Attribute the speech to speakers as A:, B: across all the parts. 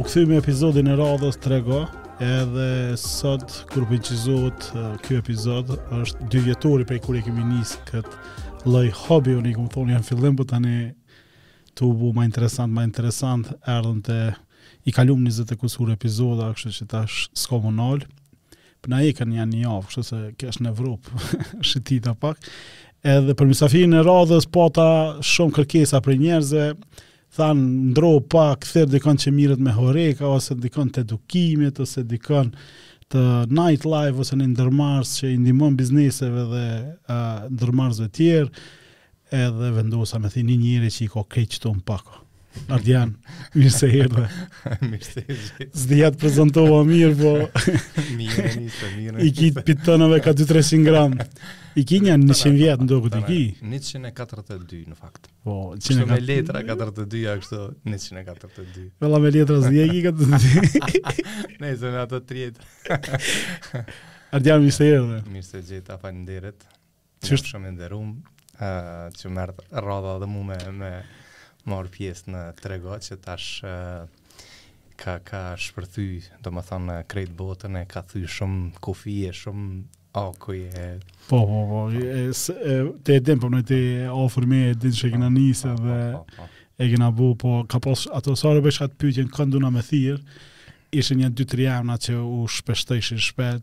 A: u kthym me epizodin e radhës Trego, edhe sot kur po incizohet ky epizod është dy vjetori prej kur e kemi nis kët lloj hobi unë i kum thonë n'fillim po tani tu bu ma interesant ma interesant erdhën te I kalum njëzet e kusur epizoda, kështu që tash s'ka me nal. Po na ikën ja një javë, kështu se kesh në Evropë, shëtita pak. Edhe për misafirin e radhës pata shumë kërkesa prej njerëzve, thanë ndro pak, thirë dikon që mirët me horeka, ose dikon të edukimit, ose dikon të night life, ose një ndërmarrës që i ndimon bizneseve dhe uh, ndërmarrësve tjerë. Edhe vendosa me thirr një njeri që i ka krejt këto në pako. Ardian, mirë se erdhe.
B: mirë se erdhe.
A: Zdi a të prezentova mirë, po...
B: mirë, njëse, mirë.
A: I ki hjek pitonëve nga 2-300 gram. I ki një 100 vjet në do këtë i ki?
B: 142 në fakt.
A: Po,
B: 142. Kështu me letra 42, a kështu 142.
A: Vela me letra zdi, i ki këto të dy.
B: ne, se me ato 30.
A: Ardian, mirë se erdhe.
B: Mirë se gjeta, a falë
A: Jam
B: shumë i nderum, ë që m'erdh rradha edhe mu me me marr pjesë në trego që tash e, ka ka shpërthy, domethënë krejt botën e ka thy shumë kufije, shumë akuj
A: Po, po, po, e, se- e, te e din, po ti ofër meje e din që e kena nise dhe po, po, po. e kena bu, po ka pas ato sa herë bëjsha pyetjen kënd duna me thirë, ishin një dy tri emna që u shpeshtojshin shpet,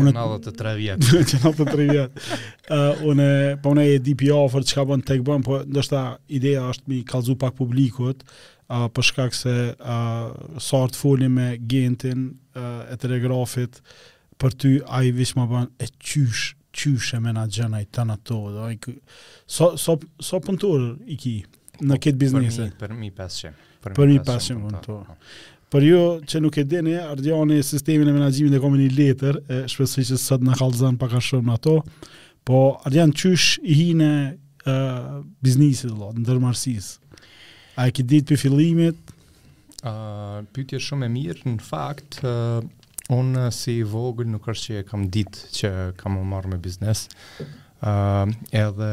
A: Unë na të
B: tre vjet.
A: Që na të tre vjet. Ë unë po e di pi ofër çka bën tek bën, po ndoshta ideja është mi kallzu pak publikut, ë uh, për shkak se ë uh, sa herë t'foli me Gentin uh, e Telegrafit për ty ai veç ma bën e qysh Qysh e menaxhon ai tën ato, do ai sa sa sa puntor i ki në këtë
B: biznes. Përmi 500.
A: Përmi 500 puntor. Po. Për ju që nuk e dini, Ardiani sistemin e menaxhimit e ka me një letër, e shpresoj që sot na kallzon pak a shumë në ato. Po Ardian qysh i hine uh, biznesit do, ndërmarrësisë. A e ke ditë pi fillimit?
B: Uh, pytje shumë e mirë, në fakt, uh, unë si i vogël nuk është që e kam ditë që kam m'u marrë me biznes, uh, edhe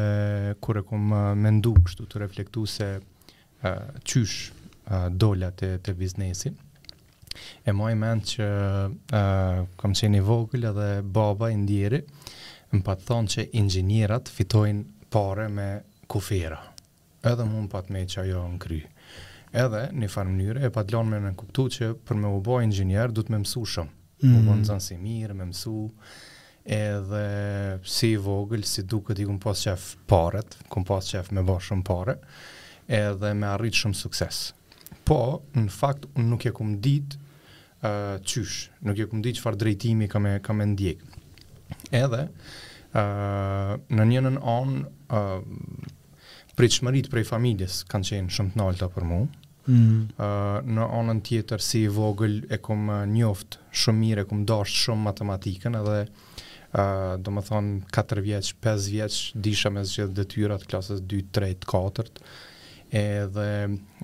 B: kur e kom mendu kështu tu reflektu se uh, qysh uh, dola te, te biznesi, e maj mend që uh, kam qenë i vogël edhe baba i ndjeri, më pat thonë që inxhinierat fitojnë pare me kufera. Edhe mu më pat metë ajo në kry. Edhe, në një farë mënyre, e pat lënë me më kuptu që për me u bo inxhinier duhet me mësu shumë. M'u bo nxënës i mirë, me mësu. Edhe si i vogël, si duket i kom pas qef paret, kom pas qef me bo shumë pare, edhe me arrit shumë sukses. Po, në fakt unë nuk e kum dit uh, qysh, nuk e kum dit çfarë drejtimi kam me kam me ndjek. Edhe uh, në një nën an uh, pritshmëritë prej familjes kanë qenë shumë të nalta për mu.
A: Mm.
B: Uh, në anën tjetër si i vogël e kum njoft shumë mirë, e kum dasht shumë matematikën edhe domethënë 4 vjeç, 5 vjeç, disha me zgjidh detyrat e klasës 2, 3, 4, edhe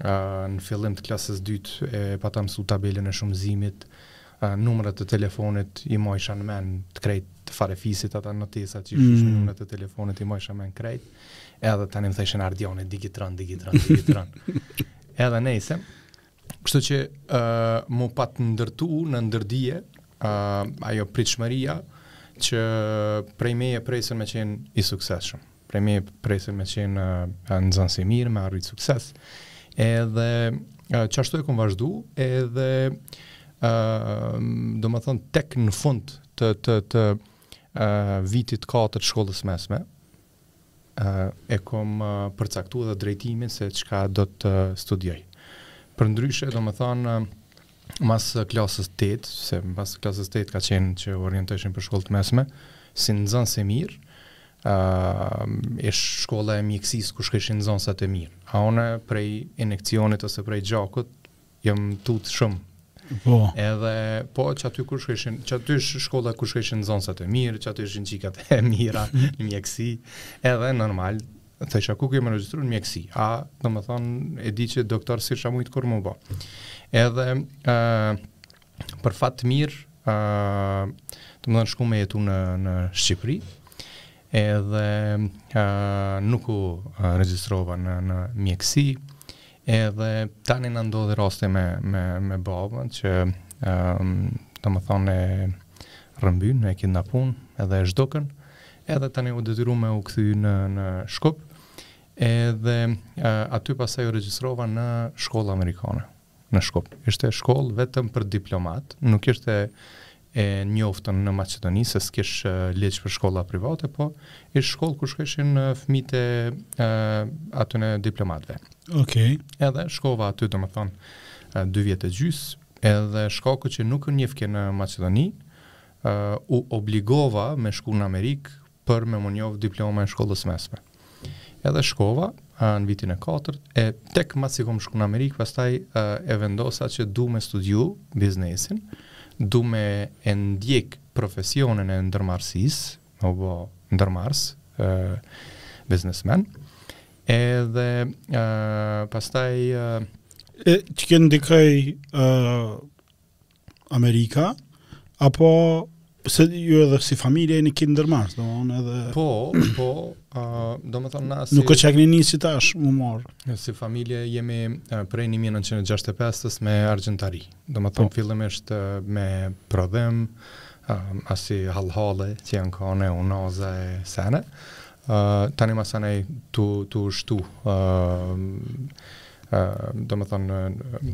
B: në fillim të klasës 2 e pata mësu tabelën e shumëzimit, uh, numrat e telefonit i mojsha në men të krejt të farefisit ata notesa që ishin mm. numrat e telefonit i mojsha në men krejt, edhe tani më thojshin Ardiani, digitron, digitron, digitron. edhe nejse, Kështu që ë uh, m'u pat ndërtu në ndërdije ë uh, ajo pritshmëria që prej meje presën me qenë i suksesshëm. Prej meje presën me qenë uh, nxënës i mirë, me arrit sukses. Edhe uh, qashtu e kam vazhdu, edhe ë uh, domethënë tek në fund të të të uh, vitit të 4 të shkollës së mesme, e kom përcaktu edhe drejtimin se çka do të studioj. Përndryshe, domethënë, mas klasës 8, se mas klasës 8 ka qenë që orientoheshin për shkollë të mesme, si nxënës i mirë, uh, ish shkolla e mjekësisë ku shkeshin nxënësat e mirë. A unë prej inekcionit ose prej gjakut, Jam tut shumë.
A: Po.
B: Edhe po qaty ku shkojshin, qaty ish shkolla ku shkojshin nxënësat e mirë, qaty ishin çikat e mira në mjeksi. Edhe normal, thosha kum me u regjistru n'mjeksi. A, domethënë e di që doktor s'isha mujt kurrë m'u bo. Edhe ë uh, për fat të mirë, ë, domethënë shkum me jetu në në Shqipëri. Edhe ë nuk u regjistrova në në mjeksi. Edhe tani na ndodh rasti me me me babën që ë domethënë e rrëmbyn e kidnapun edhe e zhdokën. Edhe tani u detyrum me u kthy në në Shkup. Edhe aty pastaj u regjistrova në shkollë amerikane. në Shkup. Ishte shkollë vetëm për diplomatë, nuk ishte e njoftun në Maqedoni se s'kish ligj për shkolla private, po ishte shkollë ku shkëshin fëmijët e atyne diplomatëve.
A: Okej. Okay.
B: Edhe shkova aty, domethënë, dy vjet e gjys, edhe shkaku që nuk u njifke në Maqedoni, uh, u obligova me shku në Amerikë për me m'u njoft diploma e shkollës s'mesme. Edhe shkova në vitin e katërt, e tek masi kom shku në Amerikë, pastaj e vendosa që du me studiu biznesin, du me e ndjek profesionin e ndërmarrësisë, me u bo ndërmarrës, e, biznesmen, edhe e, pas taj...
A: E, qe ka ndiku e, Amerika apo se ju edhe si familje jeni kon ndërmarrës, domthonë edhe
B: Po, po, ë, domethënë na si
A: nuk është që e keni nisë tash më mor.
B: si familje jemi ë, prej 1965-s me argjentari. Domethënë
A: Po.
B: fillimisht ë, me prodhim, ë, asi hallhalle që janë kane, unaza e sene. Ë, tani më vonë tu tu shtu ë, ë, domethënë ë,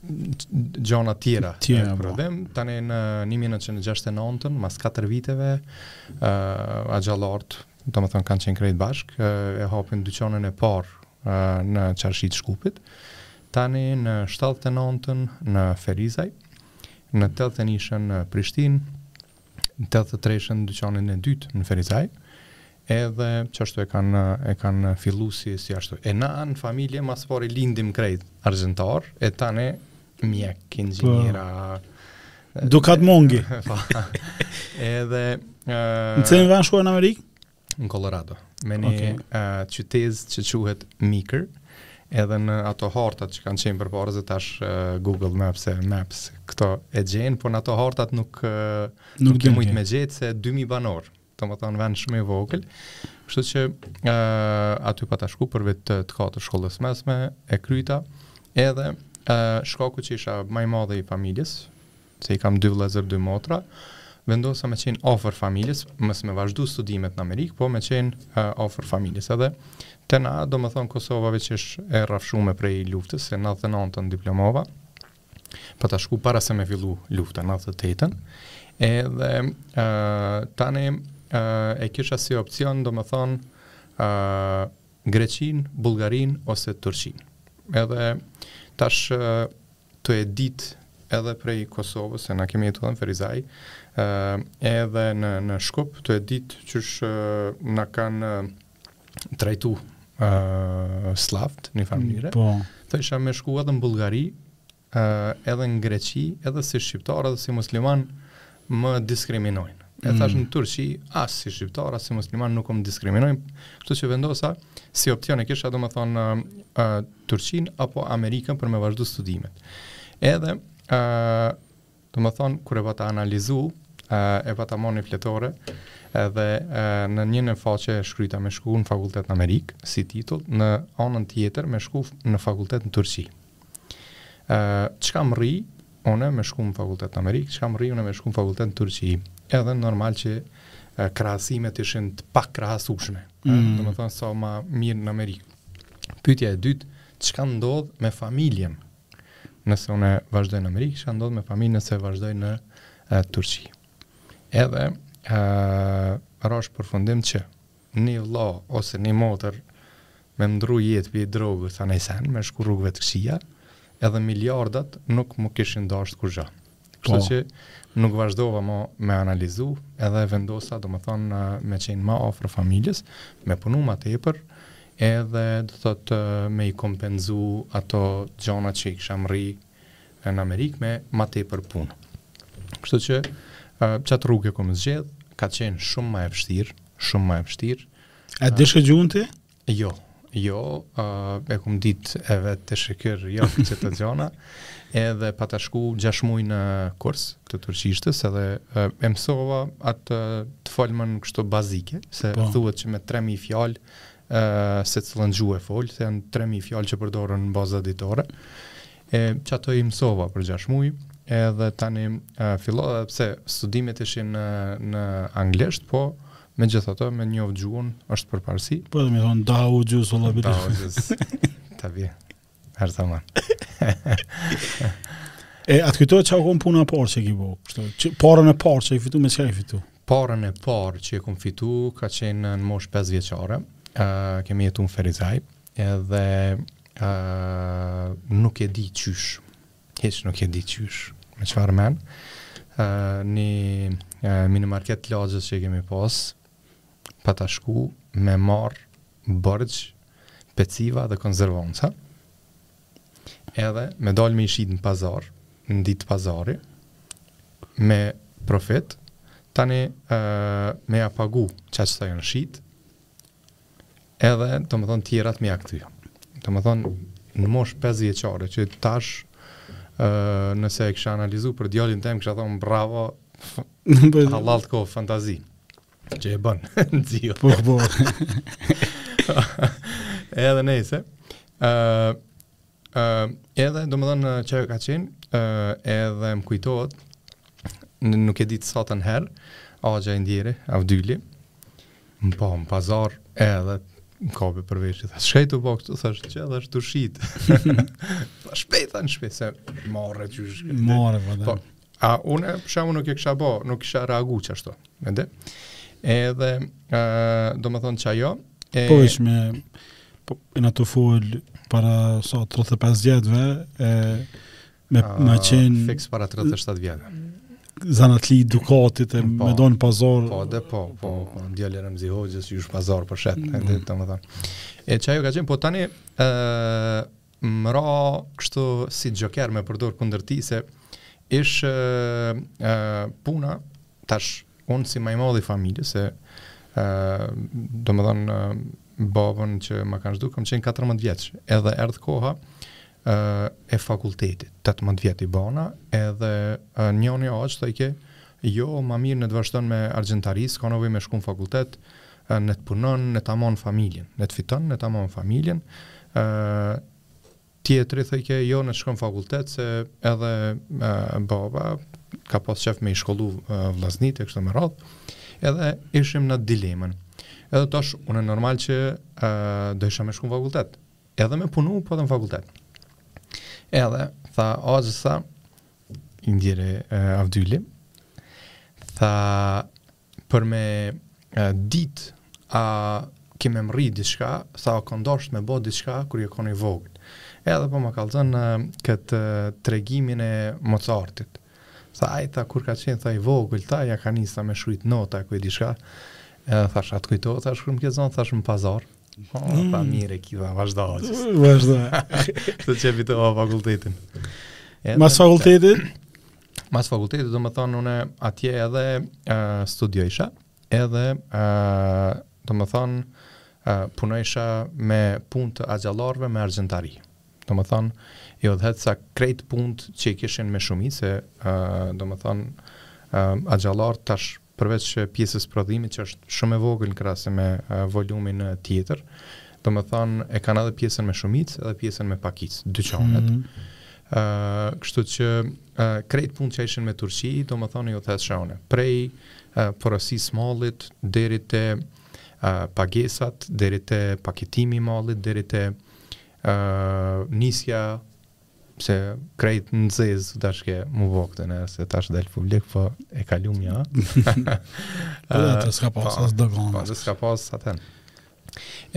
B: gjana tjera
A: të
B: tjera
A: po.
B: prodhim tani në 1969 mas 4 viteve uh, axhallarët domethënë kanë qenë krejt bashk e hapin dyqanin e parë uh, në çarshi të Shkupit tani në 79 në Ferizaj në 81 në Prishtinë në 83-shën dyqanin e dytë në Ferizaj, edhe qashtu e kanë e kanë fillu si si ashtu. E na në familje masi lindim krejt argjentar, e tani mjek, po. inxhiniera.
A: Dukat mongi.
B: Po. edhe...
A: Në cilin vend shkuat në Amerikë?
B: në Colorado, me një
A: okay.
B: uh, qytezë që quhet Meeker, edhe në ato hartat që kanë qenë përpara, se tash uh, Google Maps e Maps, këto e gjen, por në ato hartat nuk, uh,
A: nuk,
B: nuk
A: ke mujtë
B: me gjetë, se 2.000 banorë, domethënë vend shumë i vogël, kështu që uh, aty pata shku për vit të, të katërt shkollës s'mesme, e kryta, edhe uh, shkaku që isha ma i madhi i familjes, se i kam dy vëllezër dy motra, vendosa me qenë afër familjes, mos me vazhdu studimet në Amerikë, po me qenë uh, afër familjes. Edhe tani, domethënë, Kosova veç ish e rrafshume prej luftës, se 99-ën diplomova, po pata shku para se me fillu lufta, 98-ën, edhe uh, tani uh, e kisha si opcion, domethënë, uh, Greqinë, Bullgarinë ose Turqinë. Edhe tash uh, tu e ditë edhe prej Kosovës, se na kemi jetu edhe në Ferizaj, ë edhe në në Shkup, tu e ditë qysh na kanë trajtu ë uh, sllavt na familjen.
A: Po.
B: Thojsha me shku edhe në Bullgari, ë edhe në Greqi, edhe si shqiptar edhe si musliman, më diskriminojnë. E thash
A: mm,
B: në Turqi, as si shqiptar, as si musliman nuk më diskriminojnë, kështu që vendosa si opcion e kisha domethënë uh, uh, Turqin apo Amerikën për me vazhdu studimet. Edhe uh, domethënë kur e pata analizu, uh, e pata marr ni fletore, edhe uh, në një në faqe e shkryta me shku në fakultet në Amerikë, si titull, në anën tjetër me shku në fakultet në Turqi. Uh, çka mrrij, Une me shku në fakultet në Amerikë, çka mrrij une me shku në fakultet në Turqi. Edhe normal që krahasimet ishin të pakrahasueshme. Mm. Domethënë shumë ma mirë në Amerikë. Pyetja e dytë, çka ndodh me familjen? Nëse unë vazhdoj në Amerikë, çka ndodh me familjen nëse vazhdoj në e, Turqi? Edhe e erdha n'përfundim që Ni vlla ose ni motër me ndrru jetë pi drogës a naj sen, me shku rrugëve të këqija, edhe miliardat nuk m'u kishin dashtë kurgja. Kështu
A: Po.
B: që nuk vazhdova mo me analizu, edhe vendosa, domethënë, me qenë ma afër familjes, me punu ma tepër, edhe do thotë me i kompenzu ato gjana që i kisha mrri në Amerikë me ma tepër punë. Kështu që qat rrugë kam zgjedh, ka qenë shumë ma e vshtirë, shumë ma e vshtirë.
A: A uh, e dishe gjuhën ti?
B: Jo, jo, uh, e kom dit evet, teşekkür, jo, qeto gjona, edhe pata shku gjash muj në kurs të turqishtës, edhe uh, e mësova atë të folmën kështu bazike, se
A: po.
B: thuhet që me 3.000 fjalë secilën gjuhë e fol, se janë 3000 fjalë që përdoren në baza ditore. E qato i mësova për 6 muaj, edhe tani e, fillova edhe pse studimet ishin në në anglisht, po megjithatë me njoft gjuhën është përparësi.
A: Po edhe më thon dau gjus olla bile.
B: Dau gjus. Ta vje. Her të man.
A: e, a të kujtohet çka kon puna e parë që ki bo, kështu, parën e parë që e ki fitu, me çka e ki fitu?
B: Parën e parë që e kom fitu, ka qenë në mosh 5 vjeçare, uh, kemi jetu në Ferizaj, edhe uh, nuk e di qysh, hiç nuk e di qysh, me çfarë men, uh, një uh, minimarket lagjes që e kemi pasë, Pata shku me marr borxh peciva dhe konzervanca edhe me dal me i shit në pazar, në ditë pazari, me profit, tani e, me ja pagu qaq sa janë shit, edhe domethonë tjerat me ja kthy. Domethonë në mosh 5 vjeçare, që tash e, nëse e kisha analizu për djalin tem, kisha thonë bravo, hallall të koftë, fantazi. Që e bën, në zio.
A: Po, po.
B: edhe nejse. Uh, uh, edhe, do methanë ajo ka qenë, uh, edhe më kujtohet, nuk e di sotën herë, axha i ndjeri, Avdyli, më po, më pazar edhe m'kapi për veshë, thashë, çka të bëgë, të thashë, që edhe është t'i shqitë. Tha, shpejt, tha, në shpi, se marë, që shkë.
A: Marë, po,
B: po, a, une, për shembull nuk e kësha bo, nuk kësha reagu që ashtu. Mende. Edhe ë domethanë ajo e
A: Po ish me pa na tu fol para sa so, 35 vjetëve e me
B: uh,
A: ma qen
B: fix para 37 vjetëve.
A: Zanatli dukatit e
B: po,
A: me don pazar.
B: Po, dhe po, po, po, po djalë Ramzi Hoxhës ju pazar për shtet,
A: mm.
B: edhe domethënë. E ajo ka qen po tani ë uh, Më ra kështu si xhoker me përdor kundër ti se ish puna tash unë si ma i madhi i familjes se ë domethanë babën që ma kanë zhduk, kam qenë 14 vjeç, edhe erdh koha ë e fakultetit, 18 vjet i bona, edhe ë, njëri axh thojke, jo, ma mirë le t'vazhdon me argjentari, s'ka nevojë me shku në fakultet, Ë, le t'punon, le ta mban familjen. Le t'fiton, le ta mban familjen. Ë, tjetri thojke, jo le t'shkon fakultet, se edhe ë, baba ka pas qejf me i shkollu vllaznit e kështu me radhë. Edhe ishim n'at dilemën. Edhe tash, unë normal që ë, dojsha me shku n'fakultet. Edhe me punu, po edhe në fakultet. Edhe, tha, axha, tha, i ndjeri Avdyli, tha, për me dit a ke me mrri diçka, tha, o kon dasht me bo diçka kur je kon i vogël. Edhe po ma kallzon këtë tregimin e Mozartit. Tha, ai tha, kur ka qenë, tha i vogël, tha, ia ka nisë me shkrujt nota, ku e di çka. Edhe tha, çka t'kujton, tha, shkrumb e ke nxonë, tha, shumë pazar. O, oh, mm. tha, mirë e ki, tha,
A: vazhdo,
B: që së. Vazhdo. T'kryve fakultetin. Edhe,
A: Mas fakultetit?
B: mas fakultetit, domethonë, une atje edhe uh, studiojsha, edhe, uh, domethonë, uh, punojsha me punë të axhallarve me argjentari. Domethonë, i udhëheqsha krejt punët që i kishin me shumicë, se, uh, domethonë, uh, axhallart tash përveç pjesës s'prodhimit që është shumë e vogël në krahasim me volumin tjetër, domethënë e kanë edhe pjesën me shumicë edhe pjesën me pakicë, dyqanet.
A: Mm -hmm.
B: Uh, kështu që uh, krejt punët që ishin me Turqi, domethonë i udhëheqsha une. Prej uh, porosisë s'mallit, deri te uh, pagesat, deri te paketimi i mallit, deri te uh, nisja pse krejt në zez të tash ke mu ba aktiv se tash del publik po e kalum ja
A: po edhe s'ka pas
B: po,
A: as
B: dëgjon
A: po
B: edhe s'ka pas aten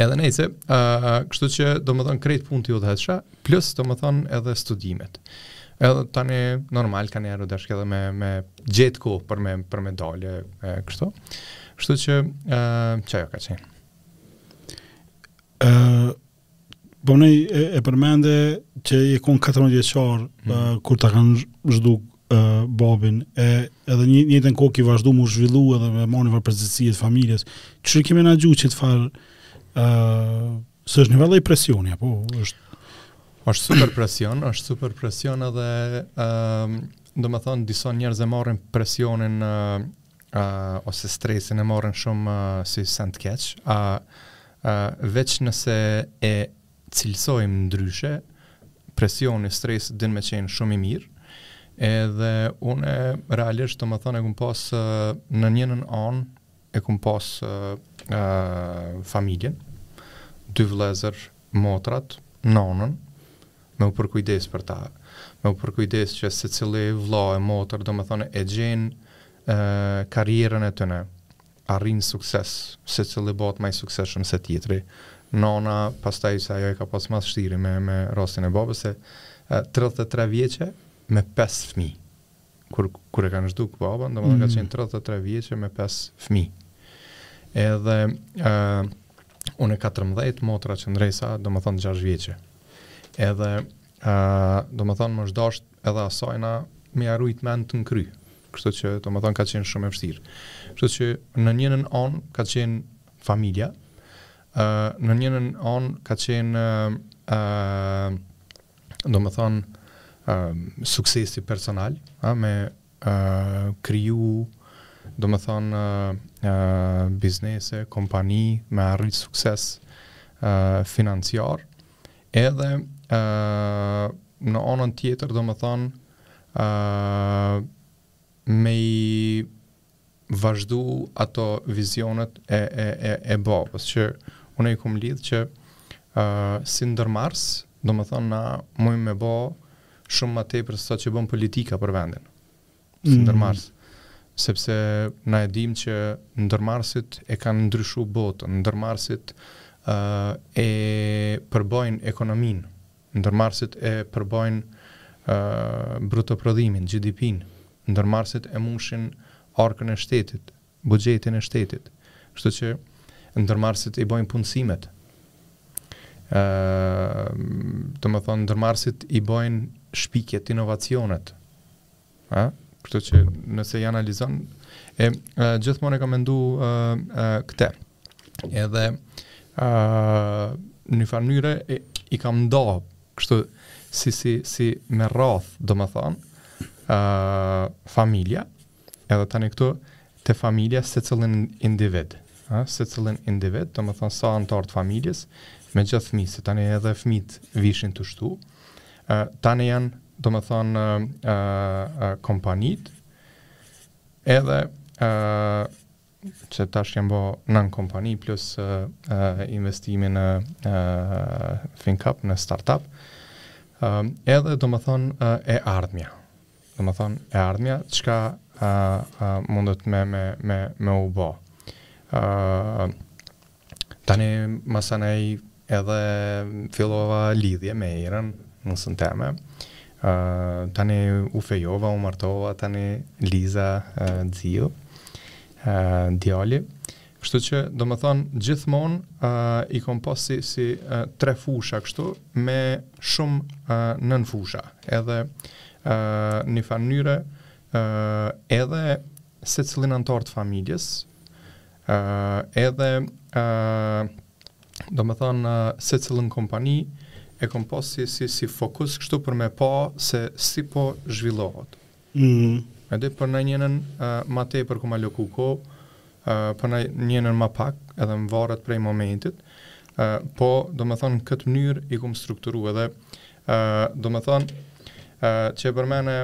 B: edhe nejse uh, kështu që domethënë krejt punt i udhëheqsha plus domethënë edhe studimet edhe tani normal ka njeri u dashke edhe me, me gjetë kohë për me, për me dalë e, kështu kështu që uh, që ajo ka qenë
A: uh, Po ti e përmende që je kon 14 vjeçar
B: mm.
A: uh, kur ta kanë zhduk uh, babin e edhe në njëjtën kohë ki vazhdu m'u zhvillu edhe me marrë n'vete përgjegjësitë e familjes. Çysh ki menaxhu qito farë ë uh, se është nivele presioni apo është
B: është super presion, është super presion edhe ë uh, domethënë disa njerëz e marrin presionin uh, uh, ose stresin e marrin shumë uh, si send keq, a uh, veç nëse e cilësojmë ndryshe, presioni, stresi din me qenë shumë i mirë, edhe unë realisht domethënë e kumë pas uh, në njënën anë, e kumë pas uh, uh, familjen, dy vlezër, motrat, nonën, me u përkujdes për ta, me u përkujdes që secili vëlla e motër, domethënë e gjen karrierën e tyre, arrin sukses, secili bëhet më i suksesshëm se tjetri. Nana, pastaj se ajo e ka pas ma s'shtiri me me rastin e babës se 33 vjeçe me 5 fëmijë. kur kur e kanë zhduk baban, domethënë mm -hmm. ka mhm. qenë 33 vjeçe me 5 fëmijë. Edhe ë uh, unë 14 motra Qëndresa, domethënë 6 vjeçe. Edhe ë uh, domethënë m'osht dasht edhe asajna me ia rujt mendt n'kry. Kështu që domethënë ka qenë shumë e vështirë. Kështu që në njënën an ka qenë familja. ë uh, në njënën an ka qenë ë uh, domethënë, uh, suksesi personal, a, me uh, kriju, domethënë, uh, uh, biznese, kompani, me arrit sukses uh, financiar, edhe uh, në onën tjetër, domethënë, uh, me i vazhdu ato vizionet e, e, e, e babës, që unë i kumë lidhë që uh si ndërmarrës, domethënë na mujmë me bo shumë ma tepër sa që bon politika për vendin, si mm. ndërmarrës. Sepse na e dim që ndërmarrësit e kanë ndryshu botën, ndërmarrësit uh, e përbojnë ekonominë, Ndërmarrësit e përbojnë brutoprodhimin, GDP-në. Ndërmarrësit e mushin arkën e shtetit, buxhetin e shtetit. Kështu që ndërmarrësit i bojnë punësimet. Ë, domethonë ndërmarrësit i bojnë shpikjet, inovacionet. Ë, kështu që nëse i analizon e, e gjithmonë e kam mendu e, e, këte. Edhe e, një farë mënyre i kam nda kështu si si si me rrathë, domethonë, ë familja, edhe tani këtu te familja secilin individ, ë secilin individ, domethonë sa anëtarë të familjes me gjithë fëmijë, se tani edhe fëmijët vishin tu u shtu tani janë, domethonë, kompanitë, edhe që tash janë bo nënkompani, plus investimi në FinCup, në startup, edhe, domethonë, e ardhmja. Domethonë, e ardhmja, çka uh, uh, mundet me, me, me, me u bo. Uh, tani, masanej, edhe fillova lidhje me Erën, nësën teme. Uh, tani, u fejova, u martova, tani, Liza, uh, Dzio, uh, Djali. Kështu që, domethonë, gjithmonë uh, i kom pas si, si uh, tre fusha kështu, me shumë uh, nënfusha. Edhe uh, një farë mënyre, uh, edhe secilin anëtar të familjes, uh, edhe, uh, domethonë, uh, secilën kompani, e kom pas si, si, si fokus kështu për me pa se si po zhvillohet. Ëh. Edhe për nanjënën ma tepër kom aloku kohë, për nanjënën ma pak, edhe më varet prej momentit, po domethonë në këtë mënyrë i kom strukturu edhe, domethonë, që e përmene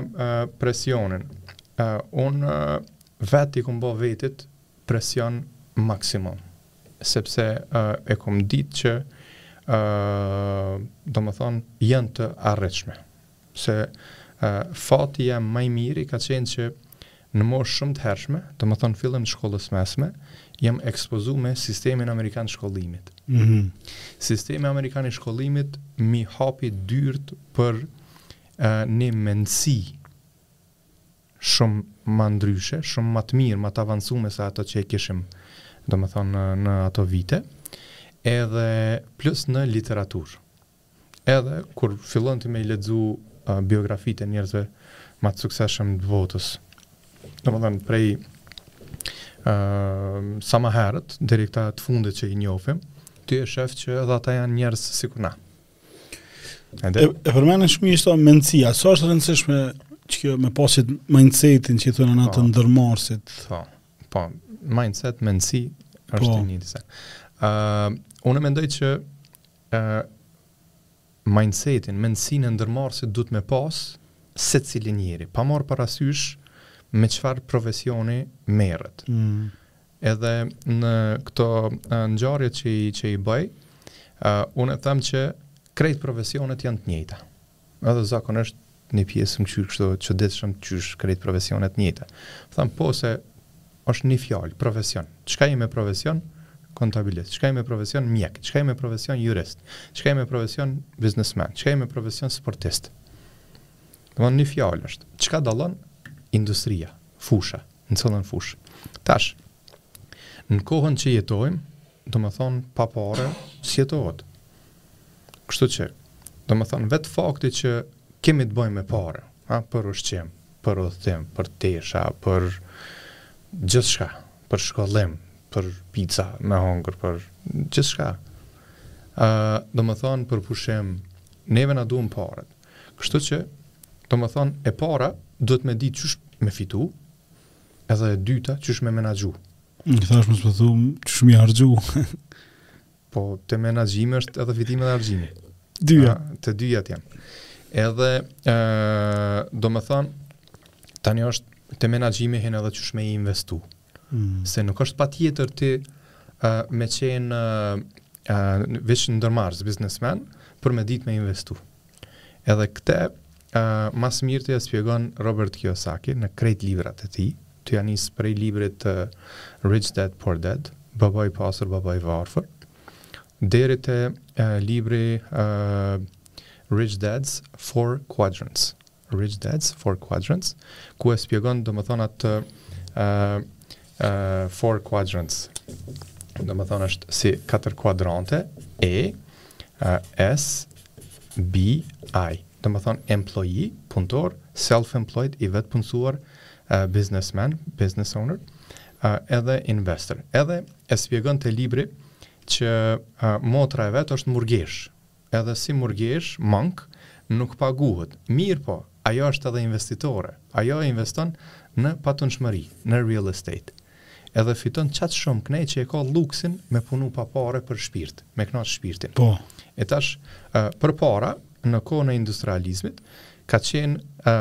B: presionin, unë vetë i kom bo vetit presion maksimum, sepse e kom ditë që, domethonë, janë të arritshme. se fati jam ma i mirë ka qenë që në moshë shumë të hershme, domethonë fillim të shkollës mesme, jam ekspozu me sistemin amerikan të shkollimit. Mm -hmm. Sistemi amerikan i shkollimit m'i hapi dyrt për uh, një mendësi shumë ma ndryshe, shumë ma të mirë, ma të avancume se ato që e kishim, domethonë, në, në ato vite, edhe plus në literaturë. edhe kur fillon ti me i lexu uh, biografitë e njerëzve më të suksesshëm të botës. Domethënë prej ë uh, sa ma herët deri këta të fundit që i njohim, ti e shef që edhe ata janë njerëz sikur na.
A: Edhe
B: e,
A: e përmendën shumë ishte mendësia, sa është rëndësishme që me pas mindsetin që i thonë atë
B: po.
A: të ndërmarrësit.
B: Po. Po, mindset mendësi është
A: po.
B: një disa. Ë, uh, unë mendoj që mindsetin, mendësinë e ndërmarrësit duhet me pas secili njeri, pa marrë parasysh me çfarë profesioni merret.
A: Mm.
B: Edhe në këto ngjarje që i që i bëj, uh, unë e them që krejt profesionet janë të njëjta. Edhe zakonisht një pjesë më kqyr kështu të çuditshëm qysh krejt profesione të njëjta. Thom po se është një fjalë, profesion. Çka je me profesion? Kontabilist. Çka je me profesion? Mjek. Çka je me profesion? Jurist. Çka je me profesion? Biznesmen. Çka je me profesion? Sportist. Domethënë një fjalë është. Çka dallon industria, fusha, në cilën fushë. Tash, në kohën që jetojmë, Domethënë pa pare s'jetohet. Kështu që, domethënë vetë fakti që kemi të bëjmë me pare, a, për ushqim, për udhëtim, për tesha, për gjithçka, për shkollim, për pica me hongër, për gjithçka. Ë, uh, domethënë për pushim, neve na duhen paret. Kështu që, domethënë e para duhet me ditë qysh me fitu, edhe e dyta qysh me menaxhu.
A: Në këta është më së thumë, qysh me i harxhu.
B: po, te menaxhimi është edhe fitimi edhe harxhimi.
A: Dyja.
B: A, të dyjat janë. Edhe, e, domethënë, tani është te menaxhimi hin edhe qysh me i investu.
A: Mm.
B: Se nuk është patjetër ti e, me qenë e, veç ndërmarrës, biznesmen, për me ditë me investu. Edhe këte ma s'miri e spjegon Robert Kiyosaki në krejt librat e tij. Tu ja nis prej librit Rich Dad Poor Dad, Baba i pasur, baba i varfër, deri te libri Rich Dad's Four Quadrants, Rich Dad's Four Quadrants, ku e spjegon domethënë atë ë uh, uh, Four Quadrants. Domethënë është si katër kuadrante E uh, S B I. Domethënë employee, punëtor, self-employed i vetëpunësuar, uh, businessman, business owner, uh, edhe investor. Edhe e spjegon te libri që uh, motra e vet është murgeshë. Edhe si murgesh, monk, nuk paguhet. Mirëpo, ajo është edhe investitore. Ajo investon në patundshmëri, në real estate. Edhe fiton qaq shumë këndej që e ka lluksin me punu pa pare për shpirt, me kënaqë shpirtin.
A: Po.
B: E tash, ë, përpara, në kohën e industrializmit, ka qenë, ë,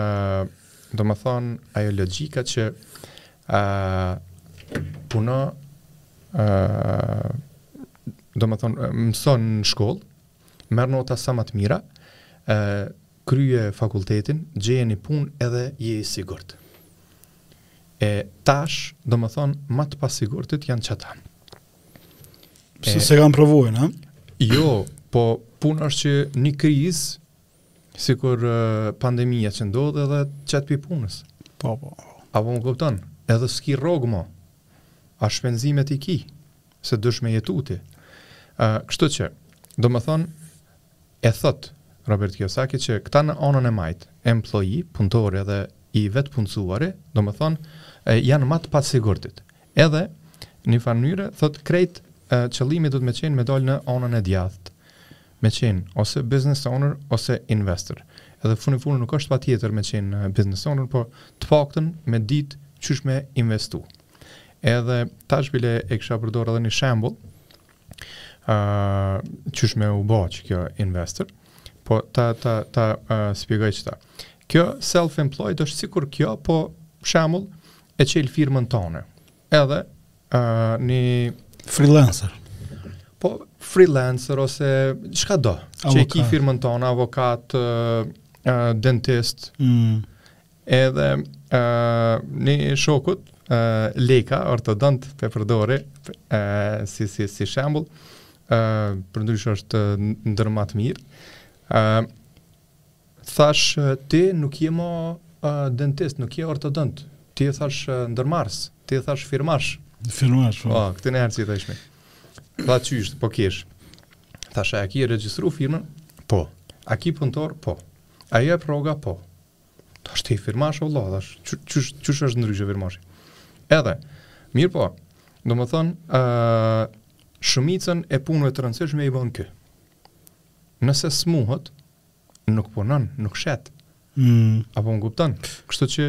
B: domethënë, ajo logjika që ë puno ë Domethonë, mëson në shkollë, merr nota sa ma të mira, e, krye fakultetin, gjeje një punë edhe je i sigurt. E tash, domethonë, ma të pasigurtit janë qëta.
A: Se s'e kanë provuar, ha?
B: Jo, po puna është që një krizë, sikur pandemija që ndodh edhe t'qet pi punës.
A: Po, po,
B: po. A po më kupton? Edhe s'ki rrogë mo. A shpenzimet i ki. Se duhesh me jetu ti. Uh, kështu që, domethonë, e thotë Robert Kiyosaki që këta në anën e majtë, employee, punëtor edhe i vetëpunësuari, domethonë, janë ma të pasigurtit. Edhe, njëfarë mënyre, thotë krejt, qëllimi duhet me qenë me dalë në anën e djathtë, me qenë ose business owner ose investor. Edhe fundi fundit nuk është patjetër me qenë business owner, po të paktën me ditë qysh me investu. Edhe tash bile e kisha përdorë edhe një shembull, ë uh, qysh me u bë që kjo investor. Po ta ta ta uh, shpjegoj qëta. Kjo self employed është sikur kjo, po shembull e çel firmën tone. Edhe ë uh, një
A: freelancer.
B: Po freelancer ose çkado, që e ki firmën tone, avokat, uh, dentist,
A: mm
B: Edhe një shokut Leka ortodont pe përdori si si si shembull ë përndryshe është ndër ma të mirë. ë thash ti nuk je mo dentist, nuk je ortodont. Ti je tash ndërmarrës, ti je tash firmash.
A: Firmash. Po,
B: po këtë n'herë si i thashë. Tha qysh, po kesh. Thash a e ki regjistru firmën? Po. A ki punëtorë? Po. A jep rroga? Po. Thash ti je firmash o vëlla, thash qysh qysh është ndryshe firmash. Edhe, mirëpo, domethonë, uh, shumicën e punëve të rëndësishme i bën ky. Nëse smuhet, nuk punon, nuk shet.
A: Mm.
B: A po më kupton? Kështu që...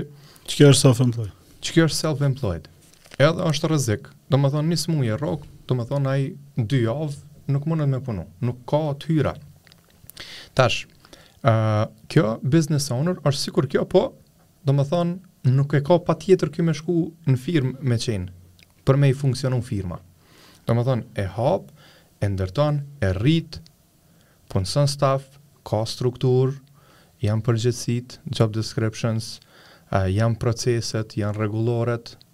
A: Që kjo është self-employed?
B: Që kjo është self-employed. Edhe është rrezik. Domethonë, një smuj e rrok, domethonë, ai dy javë, nuk mundet me punu. Nuk ka të hyra. Tash, uh, kjo business owner është sikur kjo, po, domethonë, nuk e ka patjetër ky me shku në firmë me qenë, për me i funksionu firma. Domethonë, e hap, e ndërton, e rrit, punëson staff, ka strukturë, janë përgjegjësitë, job descriptions, uh, janë proceset, janë rregulloret,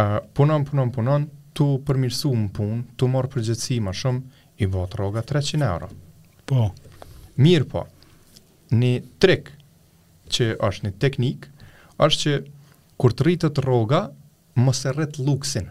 B: Uh, punon, punon, punon, tu përmirësu më punë, tu marrë përgjegjësi ma shumë, i bohet rroga 300 euro.
A: Po.
B: Mirëpo, një trik që është një teknikë, është që kur të rritet rroga, mos e rrit luksin.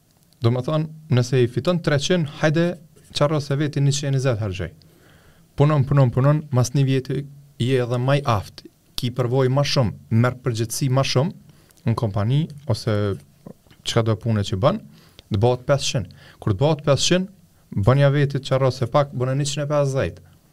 B: Domethonë, nëse i fiton 300, hajde çerase veti 120 harxhoj. Punon, punon, punon, mas një vjeti je edhe ma i aftë, ki përvojë ma shumë, merr përgjegjësi ma shumë, në kompani, ose çkado pune që bën, të bëhet 500. Kur të bëhet 500, bënja vetit çerase pak, bëne 150.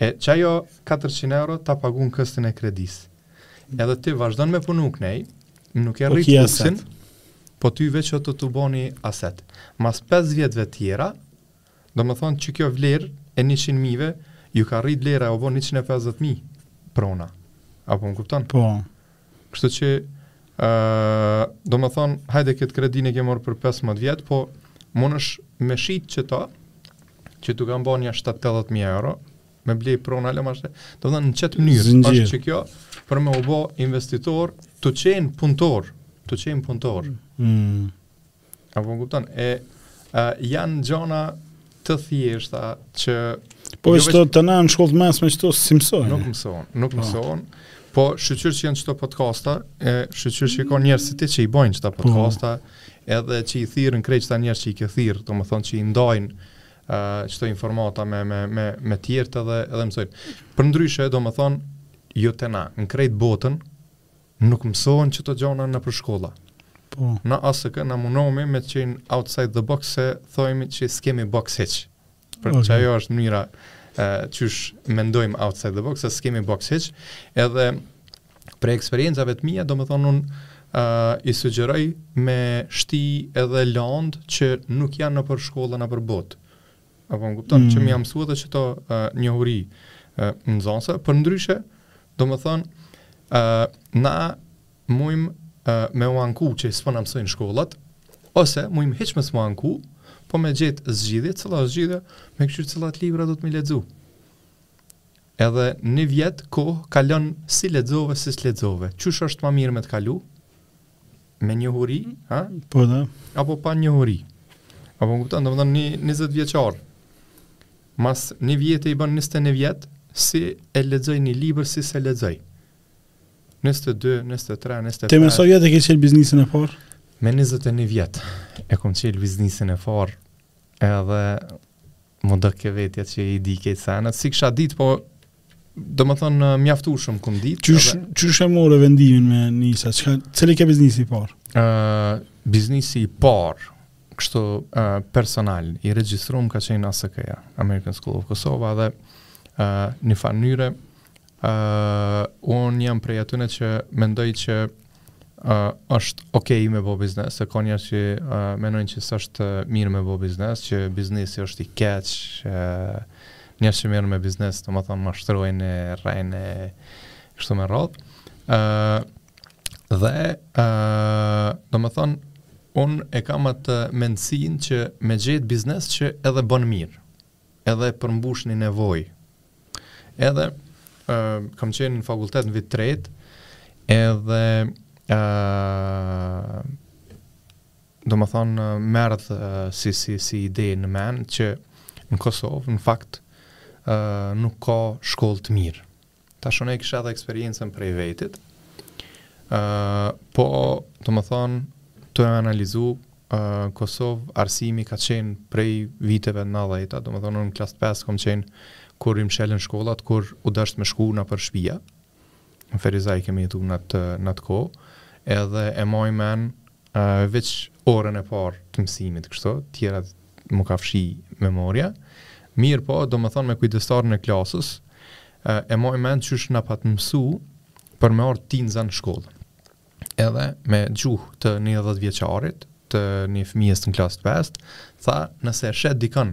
B: E qajo 400 euro ta pagun këstin e kredisë. Edhe ti vazhdon me punu knej, nuk e
A: rrit
B: luksin, po ty veç o tu t'u bo ni aset. Mas 5 vjetëve tjera, domethonë që kjo vlerë e 100 mijëve, ju ka rritë vlera u bo 150 mijë prona. Apo më kupton?
A: Po.
B: Kështu që ë domethonë, hajde këtë kredinë e ke marrë për 15 vjet, po mundesh me shti qeta që t'u kanë bo një 7-8 mijë euro me blej prona le mashte. Domethonë në qet mënyrë, është që kjo për me u bë investitor, tu qenë punëtor, tu qenë punëtor.
A: Mm.
B: A po më kupton? E uh, janë gjona të thjeshta që
A: po ajo
B: është
A: te na në shkollë të mesme qëto s'i mësojnë.
B: Nuk mësojnë, nuk
A: po.
B: mësojnë. Po shyqyr që janë qëto podcasta, e shyqyr që ka njerëz si ti që i bëjnë qëto
A: po.
B: podcasta, edhe që i thirrin krejt qëta njerëz që i ke thirrë, domethënë që i ndajnë qëto uh, informata me me me me të tjerë edhe edhe mësojnë. Përndryshe, domethënë jo te na, në krejt botën Nuk mësohen qëto gjona nëpër shkolla.
A: Po.
B: Në ASK na munohemi me qenë outside the box se thojmë që s'kemi box hiç. Pra
A: okay.
B: që ajo është mënyra e, qysh mendojmë outside the box, se s'kemi box hiç, edhe prej eksperiencave të mia, domethonë unë, uh, i sugjeroj me shti edhe land që nuk janë nëpër shkolla nëpër botë. A po më kupton
A: mm.
B: që me ia mësu edhe qëto uh, njohuri uh, nxënësve, përndryshe, domethonë, uh, na mujmë uh, me u anku që s'po na mësojnë shkollat, ose mujmë hiç mos m'u anku, po me gjetë zgjidhje, cila zgjidhje, me kqyrë cilat libra duhet me i lexu. Edhe një vjet kohë kalon si lexove, si s'lexove. Qysh është ma mirë me të kalu, me njohuri, ha?
A: Po da.
B: Apo pa njohuri. A po më kupton, domethënë një 20 vjeçar. Mas një vjete i bën 21 vjet, si e lexoi një libër si s'e lexoi. 22, 23, 25.
A: Ti me sa vjet e ke çelë biznesin e parë?
B: Me 21 vjet e kam çelë biznesin e parë. Edhe m'u doke vetja që i di krejt senet, s'i kisha dit, po Domethonë uh, mjaftushëm kam ditë.
A: Qysh, edhe... qysh e more vendimin me nisë a? Çka, cili ke biznisi i parë?
B: Uh, biznisi i parë, kështu uh, personal, i regjistrum ka qenë ASK-ja, American School of Kosova, dhe uh, një farë mënyre, uh, unë jam prej atyne që mendoj që uh, është ok me bo biznes, se ka njerëz që uh, menojnë që s'është mirë me bo biznes, që biznesi është i keq, uh, njerëz që merren me biznes, domethonë, mashtrojnë, rrejnë, kështu me radhë. Uh, dhe, uh, domethonë, unë e kam atë mendësin që me gjetë biznes që edhe bon mirë. edhe përmbush një nevojë. Edhe, uh, kam qenë në fakultet në vit të tretë, edhe, uh, domethonë, m'erdh uh, si, si, si ide në men, që në Kosovë, në fakt, uh, nuk ka shkollë të mirë. Tash unë e kisha edhe eksperiencën prej vetit, uh, po domethonë tu e analizu uh, Kosovë arsimi ka qenë prej viteve nandhjeta, domethonë unë në klasë të 5 kom qenë kur i mshelën shkollat, kur u dashtë me shku nëpër shpia, në Ferizaj kemi jetu në atë, në atë kohë, edhe e maj men Uh, veç orën e parë të mësimit, kështu, tjerat m'u ka fshi memoria. Mirëpo, domethonë me kujdestaren e klasës, uh, e maj mend qysh na pat mësu për me ardhë tinëza në shkollë. Edhe me gjuhë të një dhjetëvjeçarit, të një fëmijës në klasë të pestë, tha nëse e sheh dikën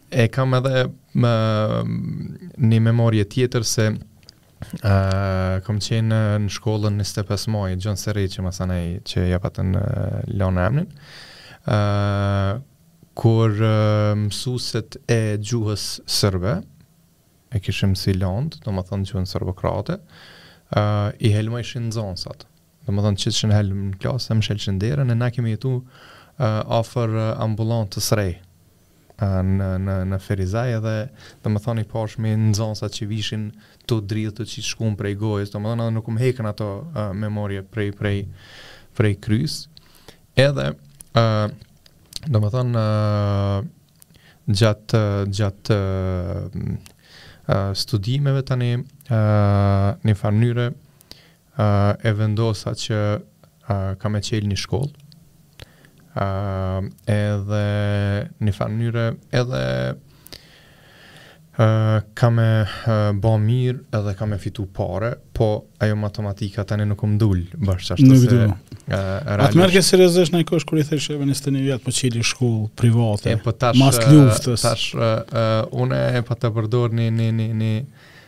B: E kam edhe më një memorje tjetër se ë kam qenë në shkollën 25 maj, Gjon Serreçi masanej që ja patën lënë emrin. ë kur mësuesit e gjuhës serbe e kishim si londë, domethonë gjuhën serbokroate, ë i helmojshin nxënësat. Domethonë qitshin helm në klasë, e mshelshin derën, e na kemi jetu uh, afër uh, ambulantës së re, uh, në, në, në Ferizaj edhe, domethonë i pashmi nxansat që vishin tu dridhë tu qitë shkumë prej gojës, domethonë edhe nuk më heken ato uh, memorje prej, prej, prej krys, edhe, uh, domethonë, uh, gjatë, gjatë uh, studimeve tani, uh, një farë mënyre, e vendosa që kam me çelë një shkollë, edhe një farë mënyre, edhe kam me ba mirë, edhe kam me fitu pare, po ajo matematika tani nuk më dul, bashkë ashtë
A: të se... Atë merrke seriozisht nikush kur i thojshe njëzet e një vjet, po çeli shkollë private, po mas luftës.
B: Tash, une e pata përdor një, një, një, një,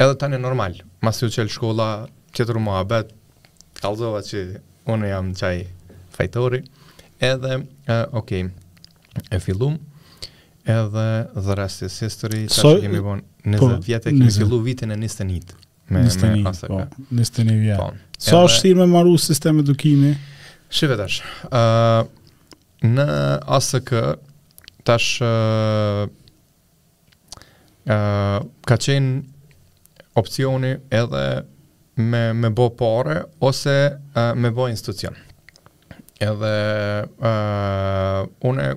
B: Edhe tani normal, masi u çel shkolla, tjetër muhabet, kallëzova që unë jam qaj fajtori, edhe, uh, ok, e fillum, edhe The Rest is History, që
A: sot,
B: kemi bon 20
A: po,
B: vjetë, kemi fillu vitin e 21 me, me ASK.
A: Po, 21 vjetë.
B: Po,
A: Sa
B: sa,
A: është vshtirë me maru sistem edukimi?
B: Shihe tash, uh, në ASK, tash, uh, uh, ka qenë opcioni edhe me me bo pare ose uh, me bo institucion. Edhe uh, unë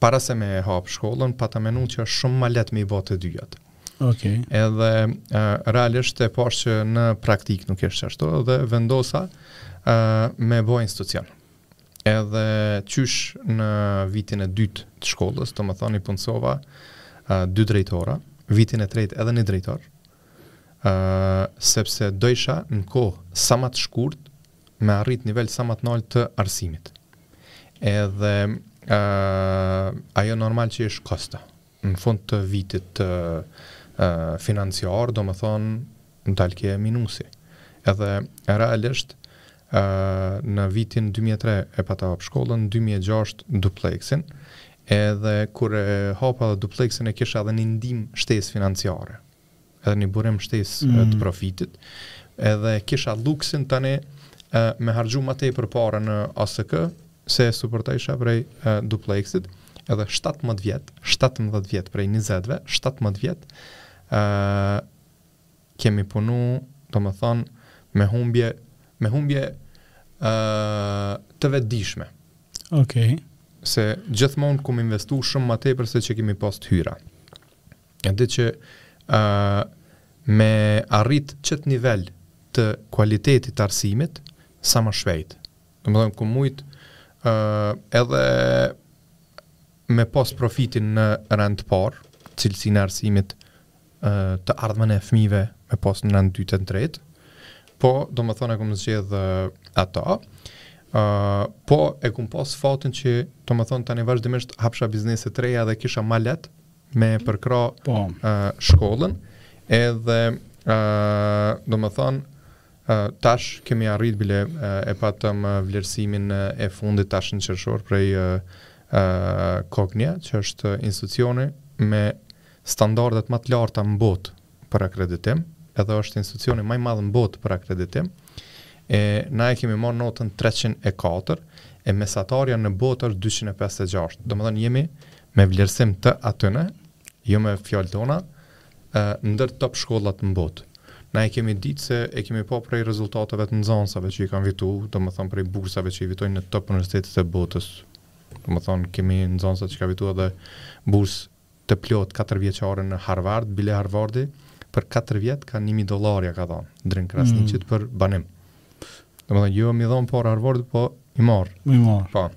B: para se me e hap shkollën pata menu që është shumë ma lehtë me i bo të dyjat.
A: Okej. Okay.
B: Edhe uh, realisht e pashë që në praktikë nuk është ashtu dhe vendosa uh, me bo institucion. Edhe qysh në vitin e dytë të shkollës, domethonë i punësova dy drejtora, vitin e tretë edhe një drejtor, sepse dojsha në kohë sa ma të shkurt me arrit nivel sa ma të nalë të arsimit. Edhe ajo normal që ish kosto, në fund të vitit financiar, domethënë dalke minusi. Edhe realisht në vitin 2003 e pata hap shkollën, 2006 dupleksin, edhe kur e hapa edhe dupleksin e kisha edhe një ndihmë shtesë financiare. edhe një burim shtesë mm
A: -hmm.
B: të profitit, edhe kisha luksin tani me harxhu ma tepër pare në ASK, se e suportojsha prej dupleksit, edhe 17 vjet, 17 vjet prej 20-ve, 17 vjet, ë kemi punu, domethonë, me humbje, me humbje ë të vetëdijshme.
A: Okej. Okay.
B: Se gjithmonë kum investu shumë ma tepër se që kemi pas të hyra. Ajo që uh, me arrit qëtë nivel të kualitetit të arsimit, sa ma shpejt. Domethonë kum mujtë uh, edhe me pos profitin në rend të parë, cilësinë e arsimit uh, të ardhmen e fmive me pos në rend të dytë të tretë, po domethonë e kum zgjedhë uh, atë, uh, po e kum pos fatin që domethonë tani vazhdimisht hapsha biznese t'reja dhe kisha ma lehtë, me përkra
A: po.
B: uh, shkollën edhe uh, domethënë uh, tash kemi arrit bile uh, e patëm uh, vlerësimin uh, e fundit tash në qershor prej uh, uh, Cognia që është institucioni me standardet më të larta në botë për akreditim edhe është institucioni më i madh në botë për akreditim e na e kemi marrë notën 304 e mesatarja në botë është 256 domethënë jemi Me vlerësim të atyne, jo me fjalë tona, ndër top shkollat në botë. Na e kemi ditë se e kemi pa prej rezultateve të nxansave që i kanë fitu, domethënë prej bursave që i fitojnë në top universitetet e botës. Domethënë, kemi nxansa që ka fitu edhe bursë të plotë 4 vjeçare në Harvard, bile Harvardi, për 4 vjet ka 1.000 dollarë ia ka dhonë, Drin Krasniqit mm. për banim. Domethënë, jo me i dhonë për Harvard, po i
A: merr. I merr.
B: Po.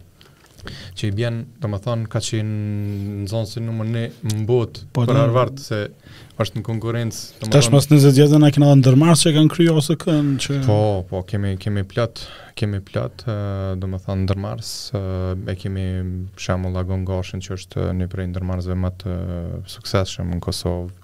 B: Që i bjen, domethënë, ka qenë nxanësi numër një n'botë
A: po,
B: për Harvard, se është në
A: konkurrencë.
B: Domethënë,
A: nxënësit e gjithë a keni edhe ndërmarrës që kanë kriju ose kanë që...
B: Po, po, kemi, kemi plot, kemi plot, domethënë, ndërmarrës, e kemi shembull Agon Gashin që është një prej ndërmarrësve ma të suksesshëm në Kosovë,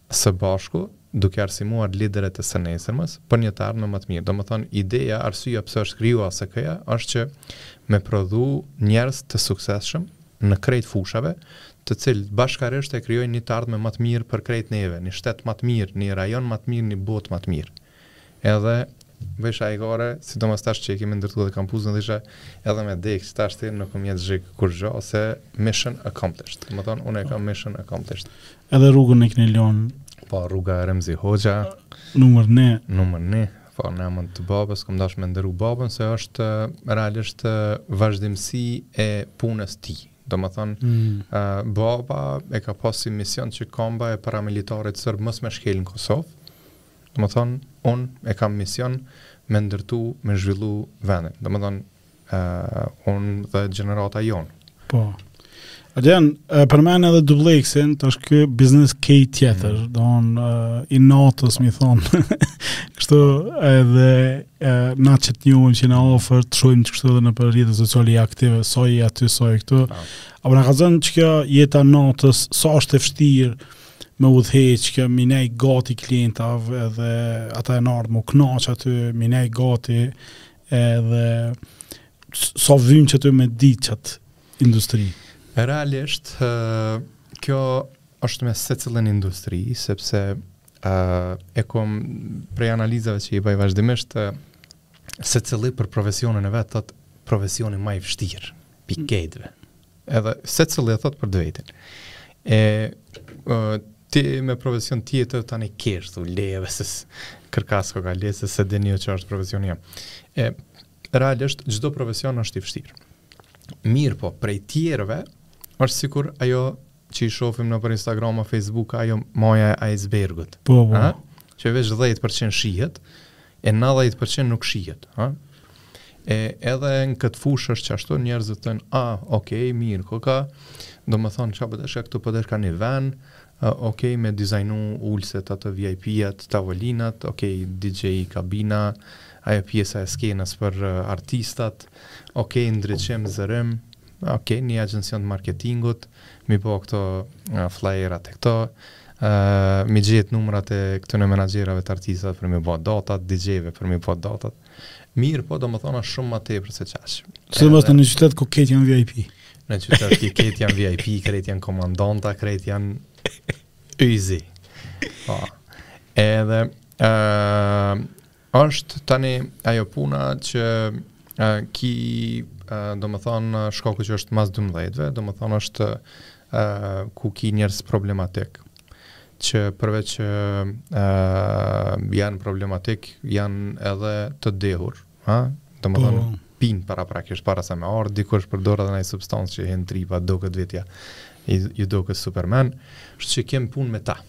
B: së bashku, duke arsimuar liderët e së nesërmës, për një të ardhme ma të mirë. Domethënë, ideja, arsyeja pse është kriju ASK-ja është që me prodhu njerëz të suksesshëm në krejt fushave, të cilët bashkarisht e krijojnë një të ardhme ma të mirë për krejt neve, një shtet ma të mirë, një rajon ma të mirë, një botë ma të mirë. Edhe bëj shaka ore, sidomos tash që e kemi ndërtu edhe kampusin, thojsha edhe me dek që tashti nuk më vjen keq kurgjo, ose mission accomplished. Domethënë, unë e kam mission accomplished.
A: Edhe rrugën e keni lonë.
B: Po, rruga Remzi Hoxha.
A: Numër një.
B: Numër një. Po, në emën të babës, kom dash me ndëru babën, se është realisht vazhdimësi e punës tij. Domethënë,
A: mm.
B: uh, baba e ka pas mision që komba e paramilitarit serb mos me shkelë në Kosovë, Domethënë unë e kam mision me ndërtu, me zhvillu vendin. Domethënë ë uh, unë dhe gjenerata jonë.
A: Po. Adrian, përmende edhe Duplexin, tash kjo biznes krejt tjetër, mm. domen i natës, me i thonë, kështu edhe e, na që të njohim që nga afër, të shohim që kështu edhe nëpër rrjete sociale aktiv, sa je aty, sa je këtu, a po na kallzon kjo jeta e natës, sa është e vështirë, me udhëheq kjo me i nejt gati klientave edhe ata kanë ardhë m'u knaq aty me i nejt gati edhe sa vyn që ti me ditë qatë industri?
B: Realisht, kjo është me secilën industri, sepse e kom prej analizave që i baj vazhdimisht, secili për profesionin e vet, thotë profesioni ma i vështirë, prej krejtve. Edhe secili e thotë për të vetin. E, e ti me profesion tjetër tani kështu leve se kërkah s'koka leht, se s'e dini që është profesioni jem. E realisht çdo profesion është i vështirë. Mirëpo, prej tjerëve është sikur ajo që i shofim nëpër Instagram a Facebook ajo maja e ajzbergut.
A: Po, po.
B: Që veç 10% shihet, e 90% nuk shihet. Ha? E edhe në këtë fushë është që ashtu njerëzit thonë, a, ah, ok, mirë, koka, domethonë, që apëtë është këtu pëdër po ka një ven, uh, ok, me dizajnu ulëset, ato VIP-at, tavolinat, ok, DJ kabina, ajo pjesa e skenës për uh, artistat, ok, ndriçim, zërim, Ok, një agjencion të marketingut, m'i bo këto uh, flajerat e këto, uh, m'i gjetë numrat e këtyne menaxherave të artistave për m'i bo datat, DJ-ve për m'i bo datat. Mirëpo, domethonë a shumë ma tepër se qaq.
A: Se dhe në një qytet ku krejt janë VIP?
B: Në një qytet ku krejt janë VIP, krejt janë komandanta, krejt janë yzi. Po. Edhe, uh, Është tani ajo puna që uh, ki, uh, domethonë, shkaku që është mas 12-ve, domethonë është uh, ku ki njerëz problematik, që përveç që uh, janë problematik, janë edhe të dehur, ha? domethonë, po. pinë paraprakisht, para se me ardhë, dikush përdor edhe naj substancë që hin n'tripa, doket vetja, ju doket Superman, kështu që kemi punë me ta,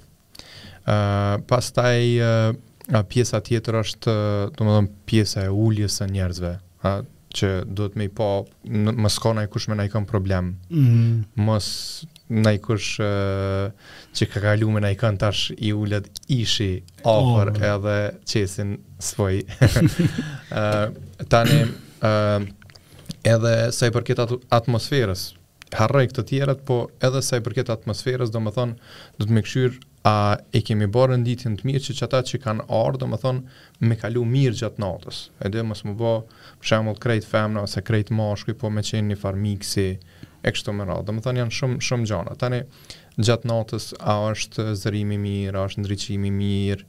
B: Ë uh, pastaj uh, pjesa tjetër është, domethënë pjesa e uljes së njerëzve, ha, që duhet me i pa, mos ka najkush me najkan problem, mm -hmm. mos najkush uh, që ka kalu me najkan tash i ulet ishi afër oh, edhe qesin s'poj. uh, tani, uh, edhe sa i përket atmosferës, Harroj këto tjerat, po edhe sa i përket atmosferës, domethënë duhet me këshyr a e kemi bo renditjen të mirë që qata që kanë ardhë, domethënë me kalu mirë gjatë natës. Edhe mos me bo për shembull krejt femna ose krejt mashkuj, po me qenë një farë miksi e kështu me radhë. Domethënë janë shumë shumë gjana. Tani Gjatë natës a është zërimi i mirë, a është ndriçimi i mirë,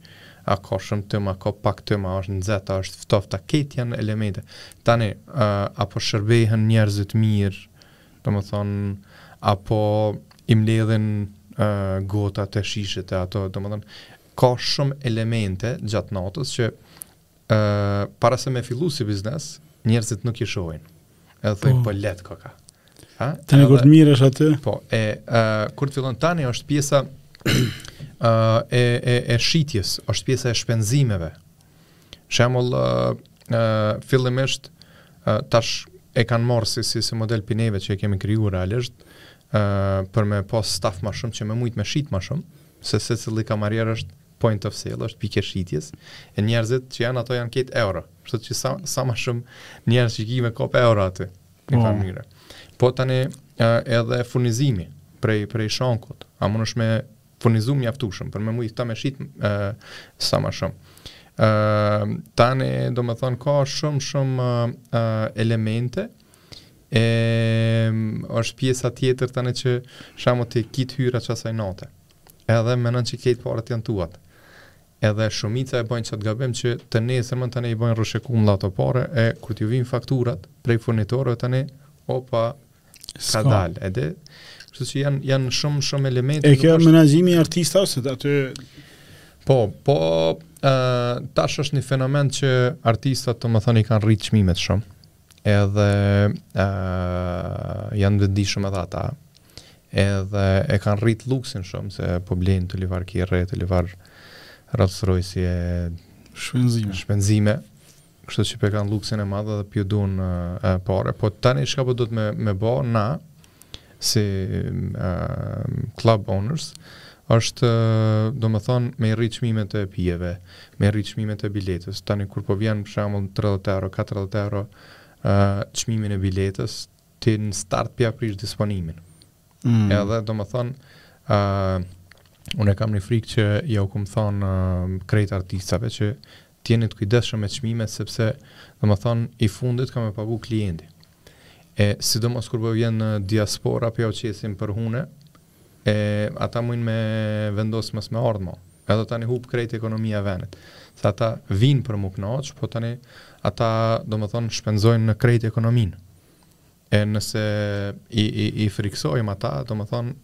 B: a ka shumë tym, a ka pak tym, a është nxehtë, a është ftoftë, a krejt janë elemente. Tani, a po shërbehen njerëzit mirë, domethonë, a po i mbledhin gotat e shishet e ato, domethonë, ka shumë elemente gjatë natës që Ë, para se me fillu si biznes, njerëzit nuk i shohin. Edhe thoi po, po le t'koka.
A: Ha? Tani kur të mirresh aty?
B: Po, e ë kur të fillon tani është pjesa ë e e e shitjes, është pjesa e shpenzimeve. Shembull, ë fillimisht tash e kam marrë si, si, si model Pineve që e kemi kriju realisht, uh, për me pas staf ma shumë që me mujtë me shit ma shumë, se secili kamarier është point of sale, është pikë e shitjes, e njerëzit që janë ato janë ket euro. Kështu që sa, sa ma shumë njerëz që ki me kopë euro aty, në njëfarë mënyre. Po tani edhe furnizimi prej, prej shankut, a mujsh me furnizu mjaftushëm, për me mujtë ta me shit e, sa ma shumë. E, tani, domethonë, ka shumë, shumë e, elemente, e, është pjesa tjetër tani që sheh mu të ki të hyra qasaj nate. Edhe menon që krejt paret janë tuat. Edhe shumica e bojnë qat gabim që të nesërmen tani i bojnë rrush e kumbulla ato pare e kur t'ju vijnë fakturat prej furnitorëve tani opa kadal, e di. Kështu që janë janë shumë shumë elemente.
A: E kjo është menaxhimi i artistave se aty
B: Po, po, ë uh, tash është një fenomen që artistat, domethënë, i kanë rrit çmimet shumë. Edhe ë uh, janë vendishum edhe ata. edhe e kanë rrit luksin shumë se po blejnë llojllojfar kerre, llojllojfar Rolls-Royce-i e
A: shpenzime.
B: shpenzime. Kështu që p'e kanë luksin e madh edhe p'ju duhen e pare. Po tani çka po duhet me, me bo na, si uh, club owners, është domethonë me rrit çmimet e pijeve, me rrit çmimet e biletës. Tani kur po vjen për shembull 30 euro, 40 euro, uh, çmimin e biletës, ti në start p'ja prish disponimin.
A: Mm.
B: Edhe domethonë, uh, unë e kam një frikë që jau kom thonë uh, krejt artistave që t'jeni të kujdesshëm me çmimet, sepse domethonë i fundit ka me pagu klienti. E sidomos kur po vjen diaspora, po jau qesim për hune, E ata mujn me vendos mos me ardh mo. Edhe tani hup krejt ekonomia e venit. Se ata vijnë për m'u knaq, po tani ata domethënë shpenzojnë në krejt ekonominë. E nëse i i i friksojmë ata, domethënë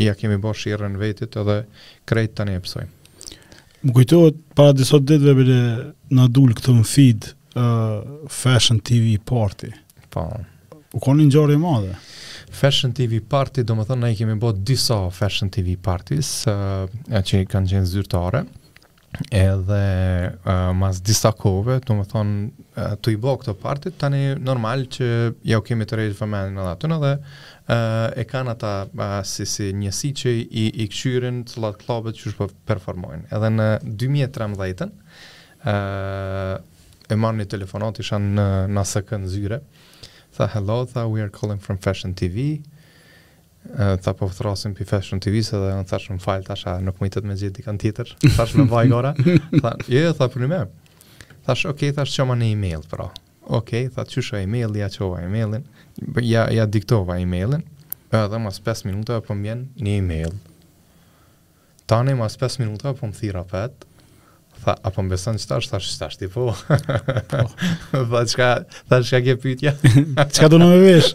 B: ja kemi bo sherrin vetit edhe krejt tani e pësojmë.
A: Më kujtohet para disa ditëve bile na dul këtu në feed uh, Fashion TV Party.
B: Po.
A: U kon ni ngjarje e madhe.
B: Fashion TV Party, domethonë, na i kemi bo disa Fashion TV Parties, uh, që kanë qenë zyrtare, edhe uh, mas disa kohe, domethonë, uh, tu i bo këto partit, tani normal që jau kemi tërheq vëmendjen edhe atyne, edhe uh, e kanë ata uh, si, si njësi që i, i këqyrin cilat klabet qysh po performojnë. Edhe në 2013-ën, Ëëëëë e marr ni telefonatë isha në NASK në zyrë. Tha hello, tha we are calling from Fashion TV. Tha po thrrasim prej Fashion TV edhe unë thashë më fal, thashë nuk muj tash me gjetë dikën tjetër, thashë me ba hajgare. Tha, jo, jo, tha përnime. Thashë, okej, okay, thashë çoma ni e-mail, pra. Okej, okay, tha qysh e e-mail, ja çova e-mailin, ja, ja diktova e-mailin, edhe mas 5 minuta po m'vjen një e-mail. Tani mas pesë minuta po më thirr apet, tha, a po më beson qetash, thashë, qetash po. tha, çka, tha, çka ke pytja?
A: çka don me vet?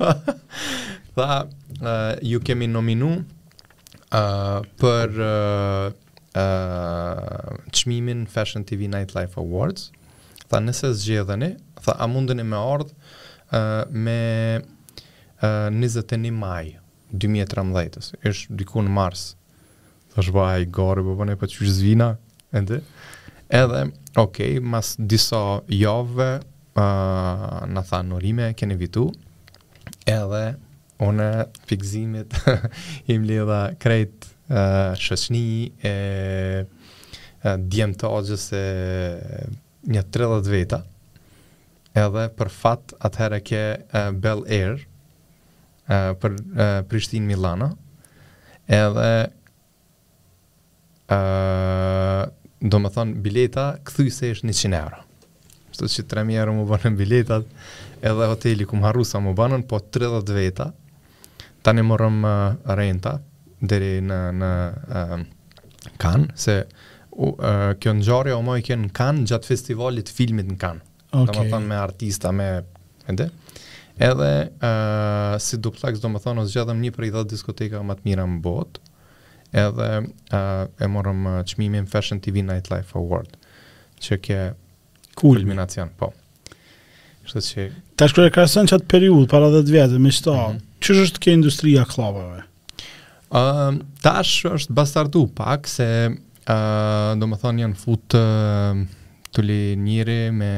B: tha, uh, ju kemi nominu uh, për uh, uh, çmimin Fashion TV Nightlife Awards, tha, nëse zgjedheni, tha, a mundeni me ardhë uh, më uh, 21 maj, dy mijë e trembëdhjetë, ish diku në mars. Thashë bah hajgare po bon po qysh s'vina, e di. Edhe ok, mas disa javëve ë uh, na thanë urime keni fitu. Edhe unë gëzimit i mbledha krejt uh, shoqnie uh, djem të axhës e një 30 veta. Edhe për fat atëherë ke uh, Bel Air, për Prishtinë Milano. Edhe ë domethonë bileta kthyse është 100 euro. Kshtu që 3.000 euro m'u banë biletat, edhe hoteli kum harru sa m'u ban, po 30 veta, tani morëm uh, renta, deri në, në uh, Kan, se uh, kjo ngjarje u majke në Kan gjatë festivalit të filmit në Kan. Okay. Domethonë me artista, me... E di. Edhe uh, si Duplex, domethonë, u zgjedhëm një prej dhetë diskotekave ma të mira n'botë, edhe uh, e morëm uh, çmimin Fashion TV Nightlife Award, që ke
A: cool.
B: kulminacion, po. Kështu që...
A: Tash kur e krahason qat periudhë, para dhetë vjetëve, me qetash, mm -hmm. qysh të ke industria e kllabave?
B: Uh, tash është bastardu pak se uh, domethonë janë fut uh, lloj njeri me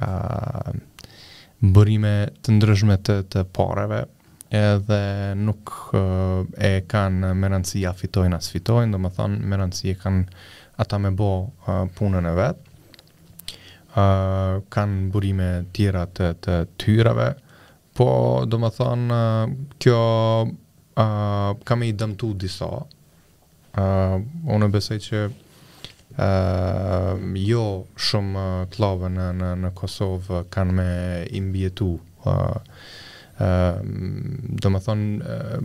B: uh, burime të ndryshme të, të pareve edhe nuk uh, e kanë me rëndësi a fitojnë a s'fitojnë, domethonë me rëndësi e kanë ata me bo uh, punën e vet uh, kanë burime tjera të, të hyrave Po, domethonë, kjo uh, ka me i dëmtu disa. Uh, unë besoj që uh, jo shumë kllabe në, në, në Kosovë kanë me i mbijetu. Uh, uh, domethonë, uh,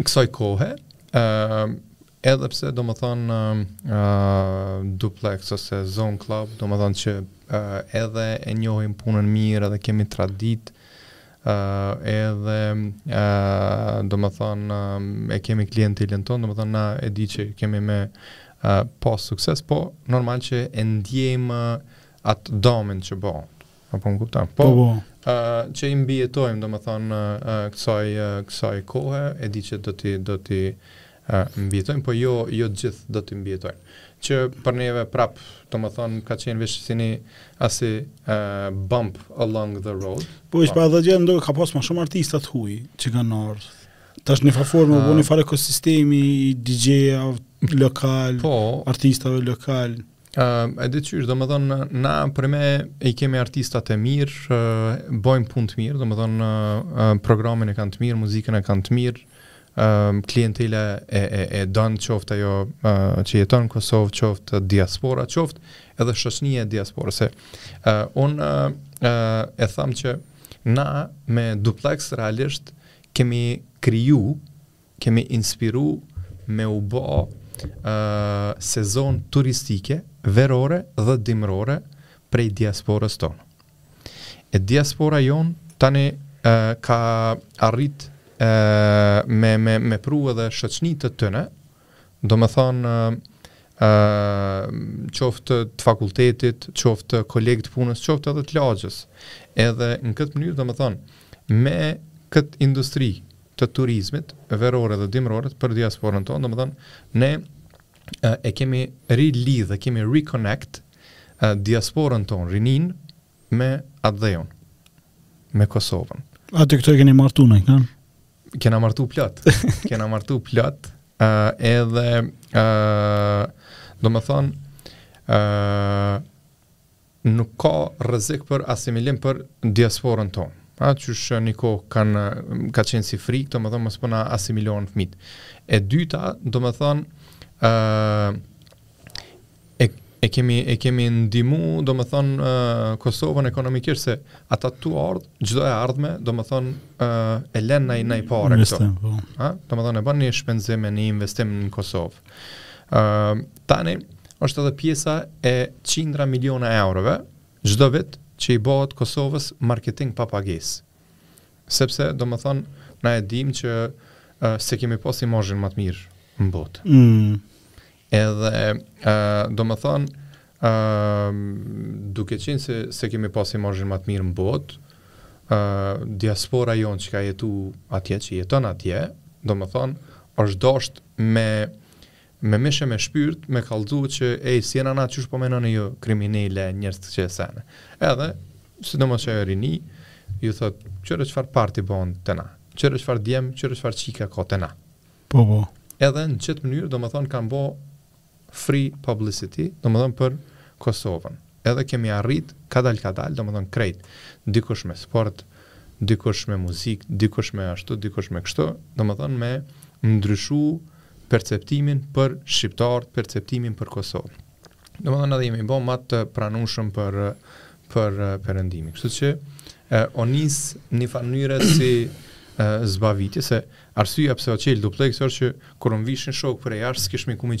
B: kësaj kohe, uh, Edhe pse domethënë uh, Duplex ose Zone Club, domethënë që uh, edhe e njohim punën mirë edhe kemi traditë, uh, edhe uh, domethënë uh, e kemi klientelën tonë, domethënë na e di që kemi me uh, pas sukses, po normal që e ndjejmë uh, atë damin që bo, a po më kupton, po,
A: po, po.
B: Uh, që i mbijetojmë, domethënë, uh, kësaj, uh, kësaj kohe, e di që do t'i, do t'i, mbijetojmë po jo jo të gjithë do t'i mbijetojnë. Që për neve prap, domethënë ka qenë veç si një asi uh, bump along the road.
A: Po ish pa edhe gjë ndonjë ka pas më shumë artista të huaj që kanë ardhur. Tash njëfarë forme uh, bon njëfarë ekosistemi i DJ-ave lokalë,
B: po,
A: artistave lokalë.
B: Uh, e di qysh, domethënë, na për me i kemi artistat e mirë, uh, bojmë punë të mirë, domethënë, uh, programin e kanë të mirë, muzikën e kanë të mirë, uh, klientela e, e, e don qoftë ajo uh, që jeton në Kosovë, qoftë diaspora, qoftë edhe shoqnia e diasporës, se uh, unë uh, uh, e tham që na me Duplex realisht kemi kriju kemi inspiru me u bo uh, sezon turistike verore dhe dimrore prej diasporës tonë. E diaspora jonë tani uh, ka arrit uh, me, me, me pru edhe shoqnitë e tyne, domethënë uh, qoftë të fakultetit, qoftë kolegë të punës, qoftë edhe të lagjës. Edhe në këtë mënyrë, domethënë, me këtë industri, të turizmit veror dhe dimror për diasporën tonë, domethënë ne e kemi rilidh, e kemi reconnect diasporën tonë, rininë me atdheun, me Kosovën.
A: A këto i keni martu këna?
B: Kena martu plot, kena martu plot, uh, edhe, uh, domethënë, uh, nuk ka rrezik për asimilim për diasporën tonë. Qysh një kohë kanë ka qenë si frikë, domethënë mos po na asimilohen fëmijt. E dyta, domethënë ë uh, e, e kemi e kemi ndihmu, domethënë ë uh, Kosovën ekonomikisht se ata tu ardh, çdo e ardhme, domethënë ë uh, e len naj naj pare
A: këtu.
B: Ha, po. domethënë e bën një shpenzim e një investim në Kosovë. Ë uh, Tani, është edhe pjesa e qindra miliona eurove, çdo vit që i bëhet Kosovës marketing pa pagesë. Sepse, domethonë, na e dim që uh, s'e kemi pas imazhin më të mirë në botë.
A: Mm.
B: Edhe, uh, domethonë, uh, duke qenë se s'e kemi pas imazhin më të mirë në botë, uh, diaspora jonë që ka jetu atje, që jeton atje, domethonë, është dasht me Me mish e me shpyrt, me kallzu që ej s'jena na qysh po menoni ju kriminele, njerëz të këqij sene. Edhe sidomos qajo rini ju thot, çfarë çfarë party bon te na? Çfarë çfarë djem, çfarë çfarë çika ka te na?
A: Po po.
B: Edhe në qet mënyrë, domethënë kanë bo free publicity, domethënë për Kosovën. edhe kemi arrit kadal kadal, domethënë krejt, dikush me sport, dikush me muzikë, dikush me ashtu, dikush me kështu, domethënë me ndryshu perceptimin për shqiptarët, perceptimin për Kosovën. Domethënë edhe jemi bo ma të pranueshëm për për perëndimin. Kështu që e, o nis nifar mënyre si e, zbavitje, se arsyeja pse o çel Duplex është që kur m'vishin shokë prej jashtë, s'kishmi ku m'i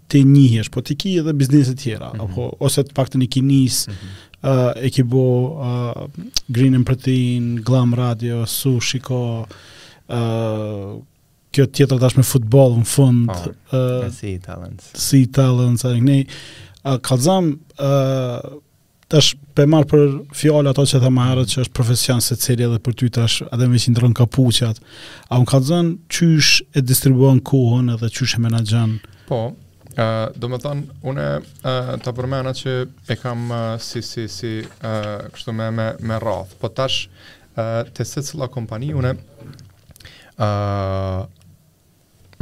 B: ti
A: njihesh, po ti ki edhe biznese tjera,
B: mm -hmm.
A: apo, ose të paktën i ki nis,
B: mm -hmm.
A: uh, e ki bo uh, Green and Protein, Glam Radio, SushiCo, uh, kjo tjetra tash me futboll në fund,
B: oh,
A: uh,
B: Sea Talents,
A: Sea Talents, a, ne, uh, kallzom, uh, tash p'e marr për fjalë ato që tha më herët që është profesion secili edhe për ty tash edhe m'i ki nërru kapuçat a mun kallzon qysh e distribuon kohën edhe qysh e menaxhon
B: po ë uh, domethonë unë uh, ta përmena që e kam uh, si si si ë uh, kështu me me me radhë po tash uh, te secila kompani unë ë uh,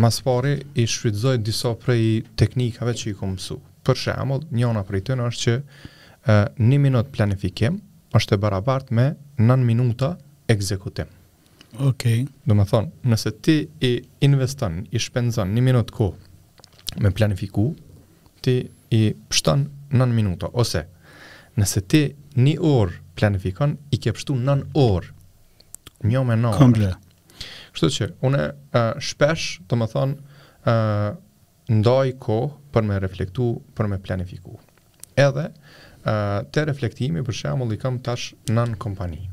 B: Mas pari i shfrytëzoj disa prej teknikave që i kom mësu. Për shembull, njëna prej tyre është që ë një minutë planifikim është e barabartë me 9 minuta ekzekutim. Okej. Okay. Domethonë, nëse ti i investon, i shpenzon një minutë kohë me planifiku, ti i pështon 9 minuta ose nëse ti një orë planifikon, i ke pështu 9 orë. Një me 9.
A: Komple.
B: Kështu që, une uh, shpesh, domethonë, uh, ndaj kohë për me reflektu, për me planifiku. Edhe, uh, te reflektimi, për shembull, i kam tash nan kompani.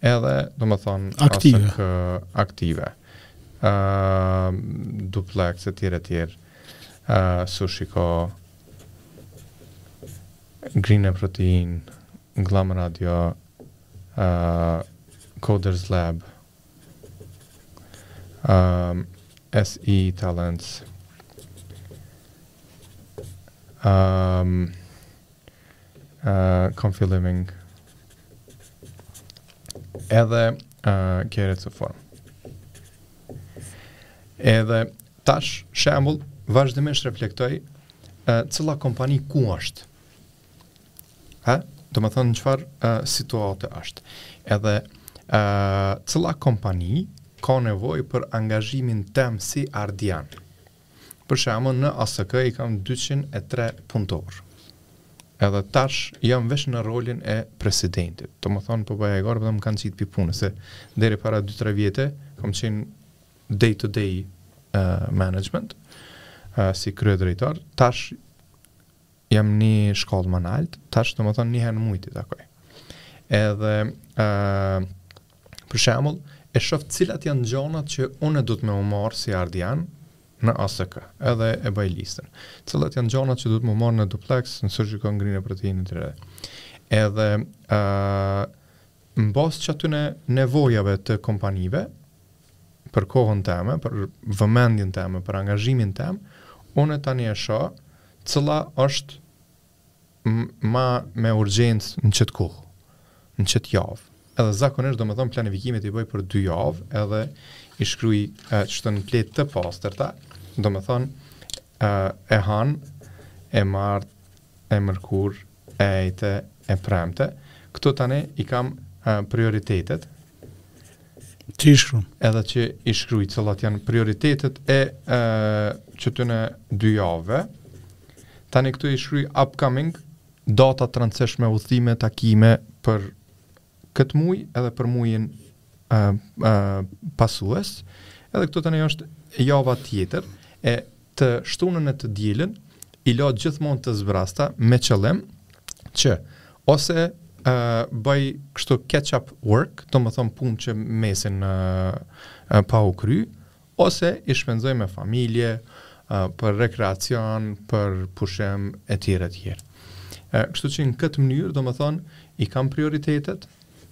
B: Edhe, domethonë,
A: aktive.
B: Asëk, uh, aktive. Uh, Duplex, e tjera, e tjera. Uh, SushiCo, Green and Protein, Glam Radio, Coders Lab, um, SE Talents, um, uh, Comfy Living, edhe uh, Kere të formë. Edhe tash vazhdimisht reflektoj uh, cila kompani ku është. Ha? Domethënë në çfarë uh, situate është. Edhe uh, cila kompani ka nevojë për angazhimin tem si Ardian. Për shembull në ASK i kam 2-3 punëtorë. Edhe tash jam veç në rolin e presidentit. Domethënë për po bëja e garë, për po më kanë qitë për punë, se deri para 2-3 vjete, kam qenë day to day uh, management, uh, si kryedrejtor, tash jam një shkallë më nalt, tash domethënë një herë në muj i takoj. Edhe, uh, për shembull, e shoh cilat janë gjanat që unë duhet me u marrë si Ardian në ASK, edhe e bëj listën. Cilat janë gjanat që duhet me u marrë në Duplex, në surgikon Green e Protein të rrëdhe. Edhe, uh, në bazë qatyne nevojave të kompanive, për kohën teme, për vëmendjen teme, për angazhimin tem, unë tani e shoh, Cila është ma me urgjencë në qëtë kohë, në qëtë javë. Edhe zakonisht domethënë planifikimet i bëj për dy javë edhe i shkruj e, qëto në fletë të pastërta, domethënë e, e hanë, e martë, e mërkur, E ejte e premte, këtu tani i kam prioritetet.
A: Që i shkru?
B: Edhe që i shkruj cilat janë prioritetet e, e qëtyne dy javëve. Tani këtu i shkruj upcoming, data të rëndësishme, udhëtime, takime për këtë muaj edhe për muajin ë ë pasues. Edhe këtu tani është java tjetër e të shtunën e të dielën i lë gjithmonë të zbrasta me qëllim që ose ë bëj kështu catch up work, domethënë punë që mesin ë pa u kry, ose i shpenzoj me familje, për rekreacion, për pushim e tjera e tjera. Kështu që në këtë mënyrë, domethënë, i kam prioritetet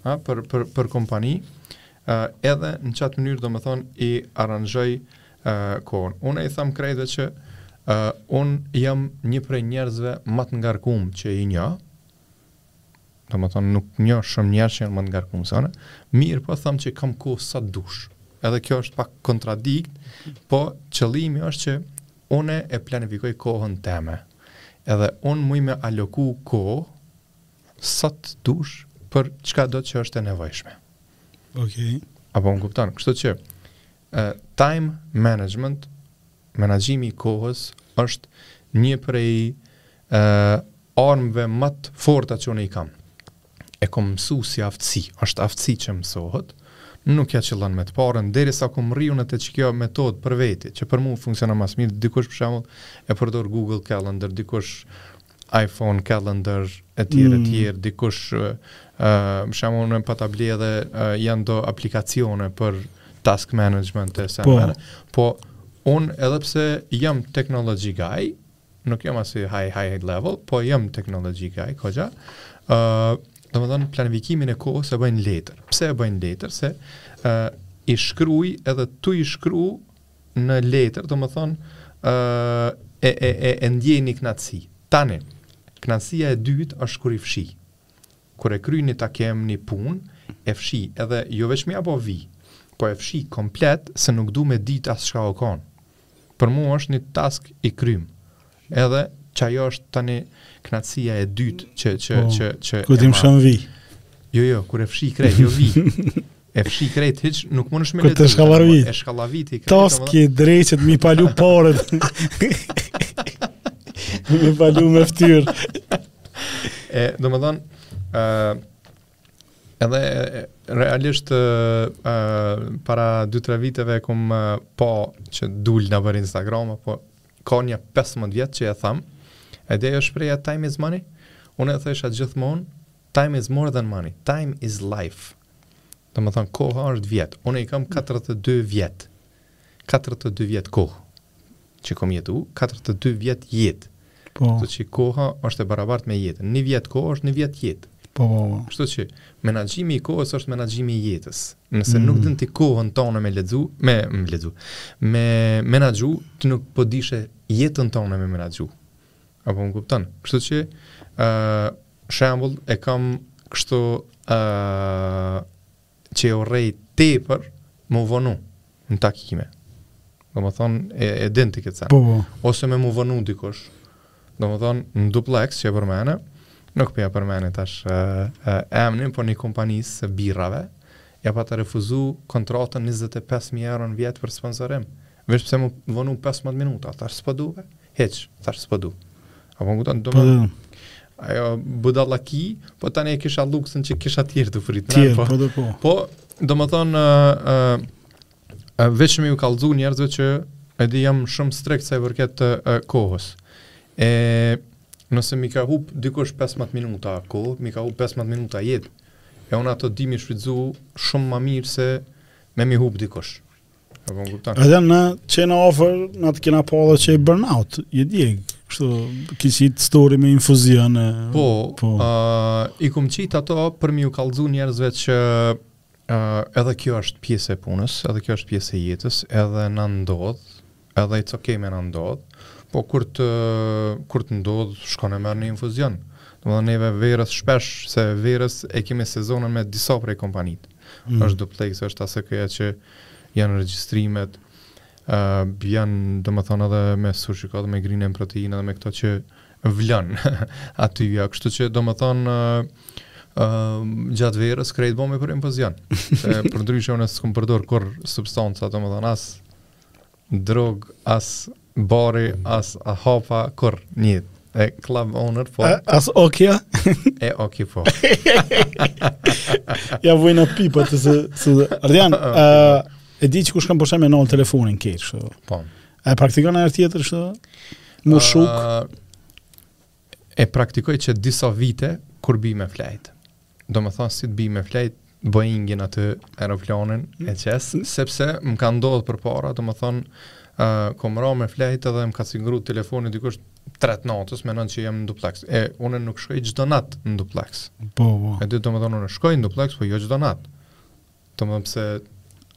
B: a, për, për, për kompani, a, edhe në qatë mënyrë, domethënë, i aranzhoj kohën. Unë iu tham krejtëve që a, unë jam një prej njerëzve ma të ngarkum që i njoh, domethonë nuk njoh shumë njerëz që janë ma të ngarkum se unë, mirëpo thom që kam kohë sa të dush. Edhe kjo është pak kontradikt, po qëllimi është që unë e planifikoj kohën teme. Edhe unë muj me aloku kohë sa të dush për çkado që është e nevojshme.
A: Ok.
B: Apo më kupton, kështu që uh, time management, menaxhimi i kohës, është një prej e, armëve ma të forta që unë i kam. E kom mësu si aftësi, është aftësi që mësohet, nuk ja qëllon me të parën, derisa kom mrri unë te qekjo metodë për veti, që për mu funksionon ma s'miri, dikush për shembull e përdor Google Calendar, dikush iPhone Calendar, e tjere,
A: mm.
B: e tjere, dikush, uh, për shembull në pa tabli edhe uh, janë do aplikacione për task management, e
A: se
B: po. po, unë edhe pse jam technology guy, nuk jam asi high high level, po jam technology guy, koxha, uh, domethonë planifikimin e kohës e boj në letër. Pse e boj në letër? Se uh, i shkruj edhe tu i shkru në letër, domethonë, uh, e, e, e, e ndjej një knatësi. Tani, knatësia e dytë është kur i fshi. Kur e kry një takim, një punë, e fshi edhe jo veç me i ra vi, po e fshi komplet se nuk du me ditë as çka o konë. Për mu është një task i krym. Edhe qajo është tani knatësia e dytë që që
A: po,
B: që që
A: ku
B: dim
A: shon vi.
B: Jo, jo, kur e fshi krejt, jo vi. E fshi krejt hiç nuk
A: mund të
B: shmëllet.
A: Këtë shkallavi.
B: E shkallavit krejt. Task
A: i drejtë mi palu paret. Mi palu me fytyrë.
B: E, domethënë, ë Edhe realisht uh, para 2-3 viteve kom uh, pa që dul nëpër Instagram, po ka një 15 vjet që e tham, edhe ajo shprehja time is money, unë e thojsha gjithmonë, time is more than money, time is life. Domethonë, koha është vjet, unë i kam 42 vjet, 42 vjet kohë, që kom jetu, 42 vjet jetë.
A: Po.
B: Kështu që koha është e barabartë me jetën. Një vjet kohë është një vjet jetë.
A: Po, po, po.
B: Kështu që menaxhimi i kohës është menaxhimi i jetës. Nëse
A: mm.
B: nuk din ti kohën tone me lexu, me me lexu, me menaxhu, ti nuk po di as jetën tone me menaxhu. Apo më kupton? Kështu që ë uh, shembull e kam kështu ë uh, që e urrej tepër me u vonu në takime. Domethonë, e, e din ti këtë sen.
A: Po, po.
B: Ose me m'u vonu dikush. Domethonë, në Duplex që e përmene, nuk po ja përmeni tash e, e, emnin, po një kompanie së birrave, ja pata refuzu kontratën 25.000 euro në vjet për sponsorim. Vesh pse më vonu 15 minuta, thash s'po duve, heq, thash s'po du. A po më kuton, do
A: po,
B: më...
A: Po.
B: Ajo, budallaki, po tani e kisha luksën që kisha tjerë të fritë.
A: Tjerë,
B: po,
A: po, po.
B: Po, do më thonë, uh, uh, veç me ju kalzu njerëzve që edhe jam shumë strekt se e vërket të uh, kohës. E, nëse mi ka hup dikush 15 minuta kohë, mi ka hup 15 minuta jetë, e unë ato dimi shfridzu shumë ma mirë se me mi hup dikush. Apo më kupton?
A: Edhe na qe na ofër, na të kena po edhe që je burnout, je djegë. Kështu, ki qit story me infuzion. E...
B: Po,
A: po.
B: Uh, i kum qitë ato për me ju kallzu njerëzve që uh, edhe kjo është pjesë e punës, edhe kjo është pjesë e jetës, edhe na ndodh, edhe it's okay me na ndodh, po kur të, kur të ndodh, shkon e merr një infuzion. Domethonë neve verës shpesh, se verës e kemi sezonën me disa prej kompanitë.
A: mm.
B: është Duplex, është ASK-ja që janë regjistrimet, uh, janë domethonë edhe me sushiCo-t, me Green and Protein edhe me këto që vlën aty, ja, kështu që domethonë uh, uh, gjatë verës krejt bohmi për infuzion. Se përndryshe unë s'kum përdor kurrë substanca, domethonë, as drogë as bari as hapa kurrë një e club owner po
A: as okja
B: e okja po
A: ja vjen atë pipa të se se Ardian e di që kush kah pe she me e nal telefonin keq kështu
B: po
A: a e praktikon ai tjetër kështu më shuk
B: e praktikoj që disa vite kur bi me flejt. Domethonë si të bi me flejt, Boeingun atë aeroplanin e qes, mm. sepse më ka ndodhë përpara, domethonë, uh, kom ra me flejt edhe më ka cingru telefoni dikush n'tre t'natës, menon që jam në duplex. E, unë nuk shkoj çdo natë në duplex.
A: Po, po.
B: E di, domethonë, unë shkoj në duplex, po jo çdo natë. domethonë pse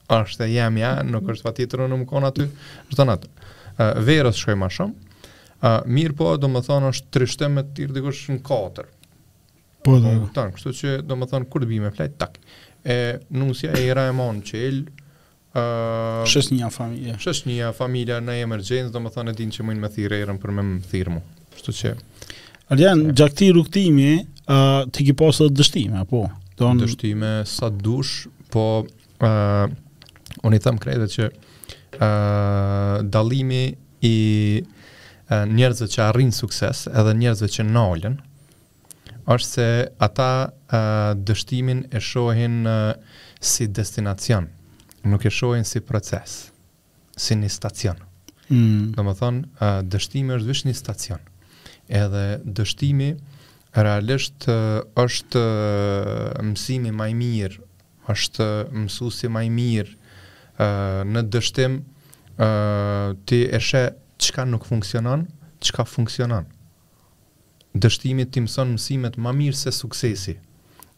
B: është e jemja, nuk është patjetër unë me konë aty, çdo natë, uh, verës shkoj ma shumë, uh, mirëpo, domethonë, është trishtim me t'thirrë dikush në katër,
A: po,
B: domethonë, kështu që, domethonë, kur të bi me flejt, tak, e nusja Era e mon çel, uh,
A: se nji familja,
B: se nji familja në emergjencë, domethonë, e din që mujnë me thirrë Erën për me më thirrë mu. Kështu që
A: Arian, gjatë këtij rrugëtimi, ë ti ke pasë dështime apo? Don
B: dështime sa dush, po ë unë i them krejtëve që ë dallimi i njerëzve që arrin sukses edhe njerëzve që nalën është se ata ë dështimin e shohin si destinacion, nuk e shohin si proces. si një stacion.
A: Mm.
B: Domethonë, dështimi është veç një stacion. Edhe dështimi realisht është mësimi ma i mirë, është mësusi ma i mirë, në dështim ti e sheh çka nuk funksionon, çka funksionon. Dështimi t'i mëson mësimet ma mirë se suksesi.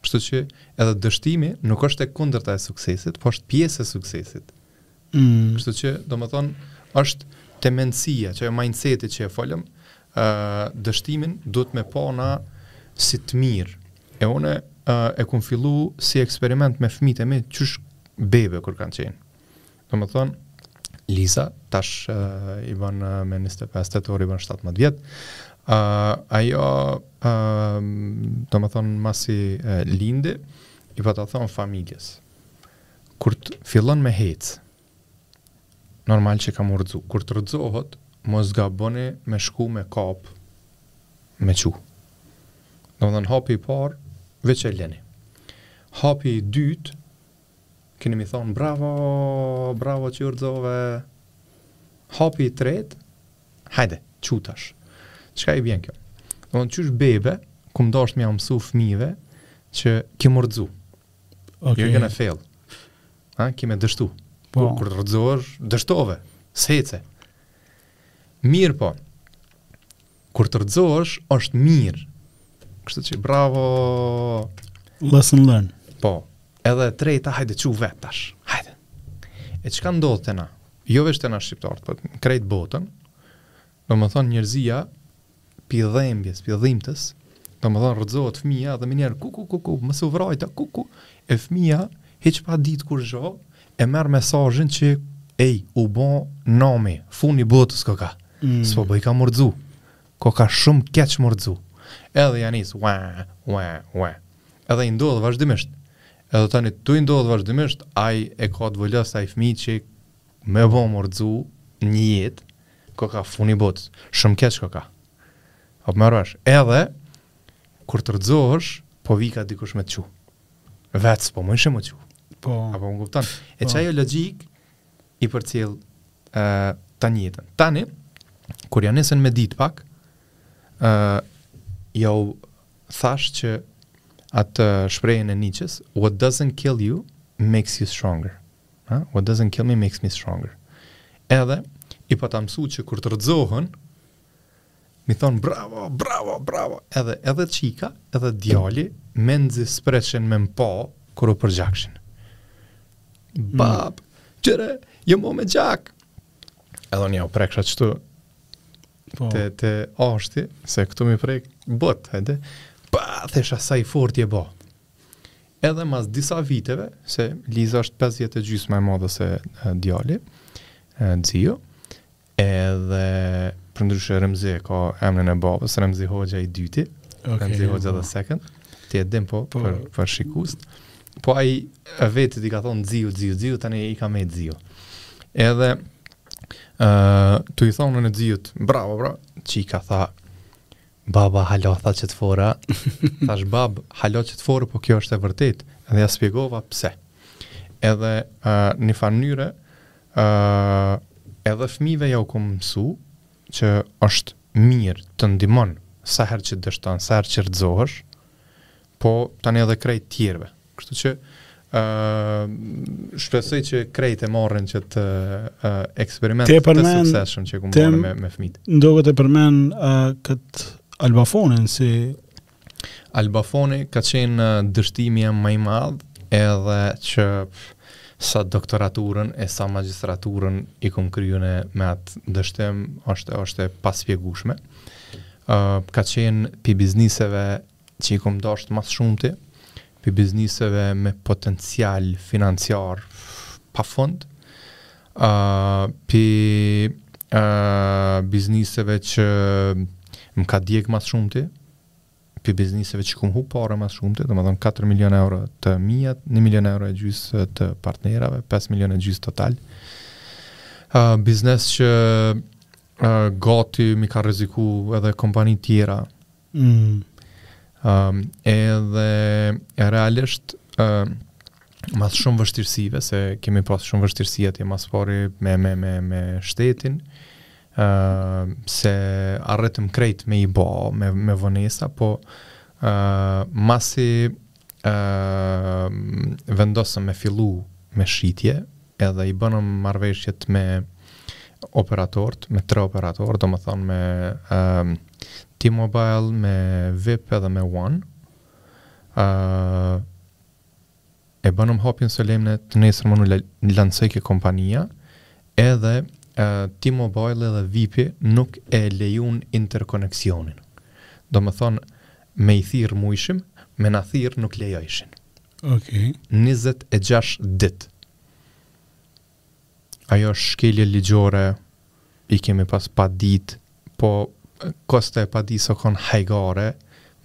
B: Kështu që edhe dështimi nuk është e kundërta e suksesit, po është pjesë e suksesit.
A: Mm.
B: Kështu që, domethonë, është te mendësia, qajo e mindsetit që e folëm, uh, dështimin duhet me pa na si të mirë. E unë uh, e kum fillu si eksperiment me fmitë e mi, qysh bebe kur kanë qenë. Domethonë, Liza, tash uh, i bën uh, me 25 tetor, i bën 17 vjet, uh, ajo, uh, domethonë, masi uh, lindi, i pata thonë familjes, kur të fillon me hecë, normal që ka m'u rrxu, kur të rrxohet, mos gaboni me shku me kapë, me çu. Domethonë, hapi i parë, veç e leni. Hapi i dytë, Keni me i thonë bravo, bravo që u rrxove. Hapi i tretë, hajde, çu tash. Çka i bjen kjo? Domethonë qysh bebe, kum dashtë me jau msu fmive, që ke m'u rrxu. Okay. You're gonna fail. Ha, ke me dështu. Po. Kur, kur rrxohesh, dështove, s'ece. Mirëpo, Kur të rrëzohesh është mirë. Kështu që bravo.
A: Lesson learned.
B: Po. Edhe e treta, hajde çu vet tash. Hajde. E çka ndodh te na? Jo vetëm te na shqiptarët, po krejt botën. Domethënë njerëzia pi dhembjes, pi dhimbtës, domethënë rrëzohet fëmia dhe menjëherë ku ku ku ku, mos u vrajta ku ku. E fëmia hiç pa ditë kurgjo, e merr mesazhin që ej u bë nami, funi i botës koka. Mm. S'po bojka m'u rrxu. Koka shumë keq m'u rrxu. Edhe ja nis wa wa wa. Edhe i ndodh vazhdimisht. Edhe tani tu i ndodh vazhdimisht, ai e ka të vulos ai fëmijë që me bo m'u rrxu në jetë. Koka funi i botës. Shumë keq koka. Apo më rreh. Edhe kur të rrëzohesh, po vika dikush me të çu. Vet s'po mun ishim me u çu.
A: Po.
B: Apo më kupton? E po. Qajo logjikë i përcjell ë uh, tanë jetën. Tani kur ja nisën me ditë pak, ë uh, jau thash qatë shprehjen e Nietzsche-s, what doesn't kill you makes you stronger. Ha? What doesn't kill me makes me stronger. Edhe i pata mësu që kur të rrëzohen, M'i thonë bravo, bravo, bravo, edhe edhe çika, edhe djali, mezi pritshin me m'pa, kur u përgjakshin. Mm. Bab, mm. qëre, jo mo me gjak. Edhe unë jau preksha qëtu, po. te, te ashti, se këtu m'i prek, bo, hajde, pa, thesha sa i fort je bo. Edhe mas disa viteve, se Liza është 5 vjetë e gjysë ma e madhe se djali, e, Xiu, Edhe përndryshe Remzi e ka emrin e babës, Remzi Hoxha i dyti, okay, Remzi Hoxha po. the second, ti e dim po, po. për, për shikuesit. Po ai vetit i ka thonë Xiu, Xiu, Xiu, tani i ka met Xiu. Edhe uh, tu i thonë Xiut, bravo, bravo, që i ka tha, baba ah, lo, tha, qëto fora, thash bab, ah, lo qëto fora, po kjo është e vërtet, edhe ia spjegova pse. Edhe uh, një farë mënyre, Ë edhe fëmijëve jau kam mësu që është mirë të ndihmon sa herë që dështon, sa herë që rrëzohesh, po tani edhe krejt tjerëve. Kështu që Uh, shpresoj që krejt e marrin qët uh, eksperiment të, të suksesshëm që e kom marrin me, me fëmijtë.
A: Tash këtë e përmend uh, këtë Albafonin si
B: Albafoni ka qenë dështimi jem ma i madh edhe që sa doktoraturën e sa magjistraturën i kom kryun me atë dështim është, është e pashpjegushme. Uh, ka qenë pi bizniseve që i kom dashtë ma s'shumti, prej bizniseve me potencial financiar pa fund, prej bizniseve që më ka djeg ma s'shumti, prej bizniseve që kom hup pare ma s'shumti, domethonë 4 milion euro të miat, 1 milion euro e gjysë të partnerave, 5 milion e gjysë total. Biznes që gati m'i ka rreziku edhe kompanitë tjera, Mm. Um, edhe realisht uh, mas shumë vështirësive se kemi pas shumë vështirësi atje ma s'pari me me me me shtetin uh, se arritëm krejt me i bo me me vonesa po uh, masi ë vendosëm me fillu me shitje, edhe i bënëm marrëveshjet me operatorët, me tre operatorë, domethonë me um, T-Mobile, me VIP edhe me One. Uh, e bënëm hapjen solemne, të nesërmen u lansojke kompania, edhe uh, T-Mobile edhe VIP nuk e lejun interkoneksionin. Domethonë, Me i thirr mujshim, me na thirr nuk lejojshin.
A: Okej.
B: Njëzet e gjashtë ditë. Ajo është shkelje ligjore, i kemi pas paditë, po kosta e padisë u konë hajgare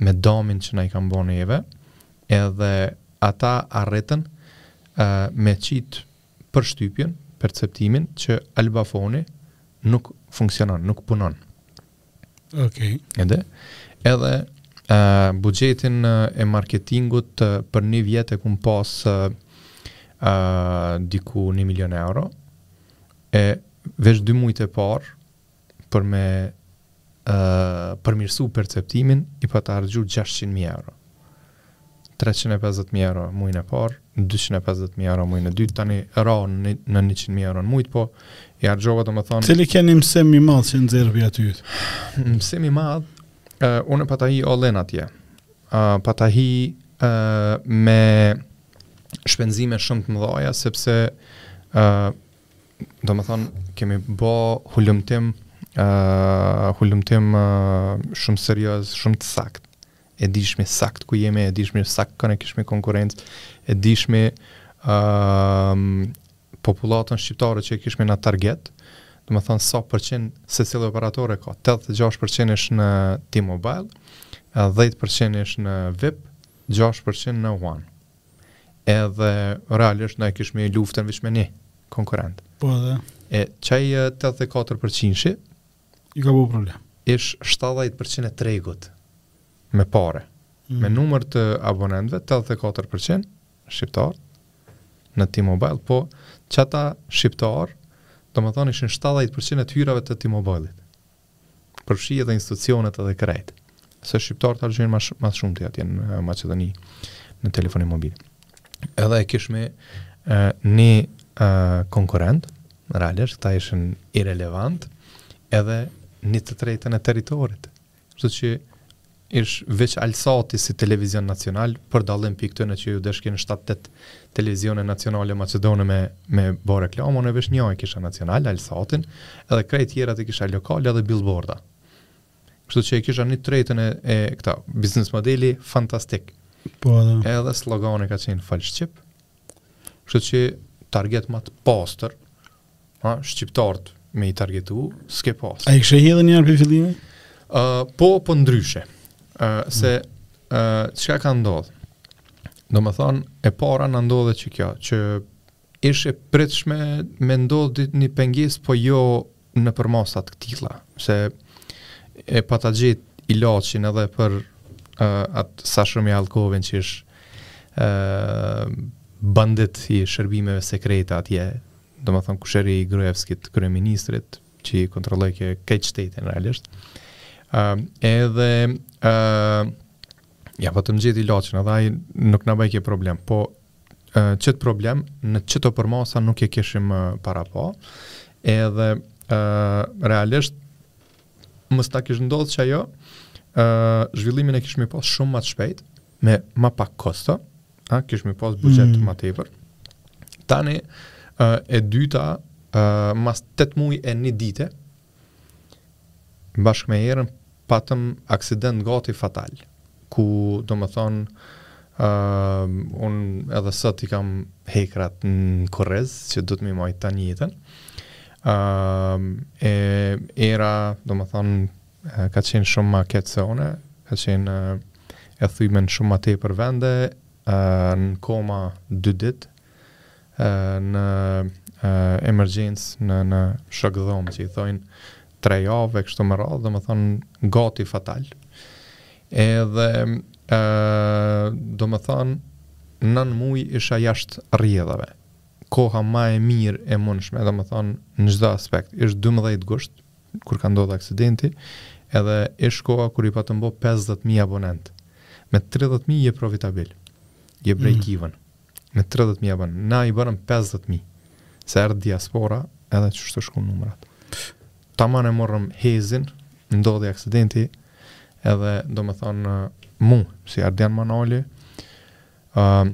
B: me damin që na e kanë bo neve, edhe ata arritën uh, me çitë përshtypjen, perceptimin që Albafoni nuk funksionon, nuk punon.
A: Okej. Okay.
B: Edhe edhe uh, buxhetin e marketingut uh, për një vjet e kom pas uh, uh, diku 1 milion euro. E veç dy muajt e parë për me uh, përmirësu perceptimin i pata harxhu 600.000 euro. treqind e pesëdhjetë mijë euro muajin e parë, dyqind e pesëdhjetë mijë euro muajin e dytë, tani ra në në njëqind mijë euro në mujt, po i harxhova domethënë
A: Cili ke ni mësim i madh që nxjerrë aty?
B: mësim i madh, ë unë pata hi all-in atje. ë pata hi ë me shpenzime shumë të mëdha sepse ë domethënë kemi bë hulumtim ë hulumtim ë, shumë serioz, shumë të saktë. e dishmi sakt ku jemi, e dishmi sakt kon e kishmi konkurencë, e dishmi um, populatën shqiptare që e kishmi në target, domethënë sa përqind secili operator e ka, 86% ish në T-Mobile, 10% ish në VIP, 6% në One. Edhe realisht na e kishmi luftën veç me një konkurent.
A: Po edhe.
B: E qaj 84% shi,
A: i ka bërë problem.
B: Ish 70% e tregut me pare.
A: Mm.
B: Me numër të abonentëve 84% shqiptar në T-Mobile, po qata shqiptar, domethënë ishin 70% e të hyrave të T-Mobile-it. Përfshi edhe institucionet edhe krejt. se shqiptarët harxhojnë më së shumti atje në Maqedoni në telefoni mobile. Edhe e kishim një uh, konkurrent, realisht, këta ishin irrelevant, edhe një të tretën e territorit. Kështu që ish veç Alsati si televizion nacional për dallim prej këtyne që ju dushkin 7-8 televizione nacionale maqedone me, me bo reklamë, unë veç një e kisha nacional, Alsatin, edhe krejt tjerat i kisha lokale edhe billboarda. Kështu që e kisha një tretën e, e këta, biznes modeli fantastik.
A: Po, edhe.
B: Edhe slogani ka qenë Fol Shqip. Kështu që target më të pastër, ha, shqiptarët me i targetu, s'ke pas.
A: A i kështë edhe një arpi fillimi?
B: Uh, po, po ndryshe. Uh, se, uh, çka ka ndodhë? Domethënë, e para na ndodhi që kjo, që Ish e pritshme me ndodh ndonjë pengesë, po jo në përmasa të tilla, se e pata gjetë ilaçin edhe për uh, atë Sasho Mijalkovin që ish uh, bandit i shërbimeve sekrete atje, domethonë kushëri i Grujevskit, kryeministrit, që i kontrollojke këtë shtetin realisht, uh, edhe uh, ia patëm gjetë ilaçin, edhe ai nuk na bajke problem, po qëtë problem në qëto përmasa nuk e kishim parapa, edhe realisht mos të kish ndodh qajo ë uh, zhvillimin e kishmi pas shumë ma të shpejtë me ma pak kosto, a kishmi pas buxhet
A: mm.
B: ma tepër. Tani ë uh, e dyta ë uh, mas 8 muaj e një dite, Bashkë me Erën patëm aksident gati fatal, ku domethonë, uh, unë edhe sot i kam hekrat në kurriz, që do të m'i maj tanë jetën. Uh, e, Era, domethonë, ka qenë shumë ma keq se unë, ka qenë e thyme n' shumë ma tepër vende, uh, në koma dy ditë, në emergjencë në në shok dhomë që i thojnë tre javë kështu me radhë, domethonë gati fatal. Edhe ë domethonë nan muj isha jashtë rrjedhave. Koha ma e mirë e mundshme, domethonë në çdo aspekt, është 12 gusht kur ka ndodh aksidenti, edhe është koha kur i patëm bo 50.000 abonent. Me 30.000 je profitabil. Je break even. Mm. Me tridhjetë mijë abon. Na i bërëm pesëdhjetë mijë. Se erdh diaspora, edhe qështu shkun numrat. Taman e morëm hezin, ndodhi aksidenti, edhe domethonë mu, si Ardian m'nali, uh,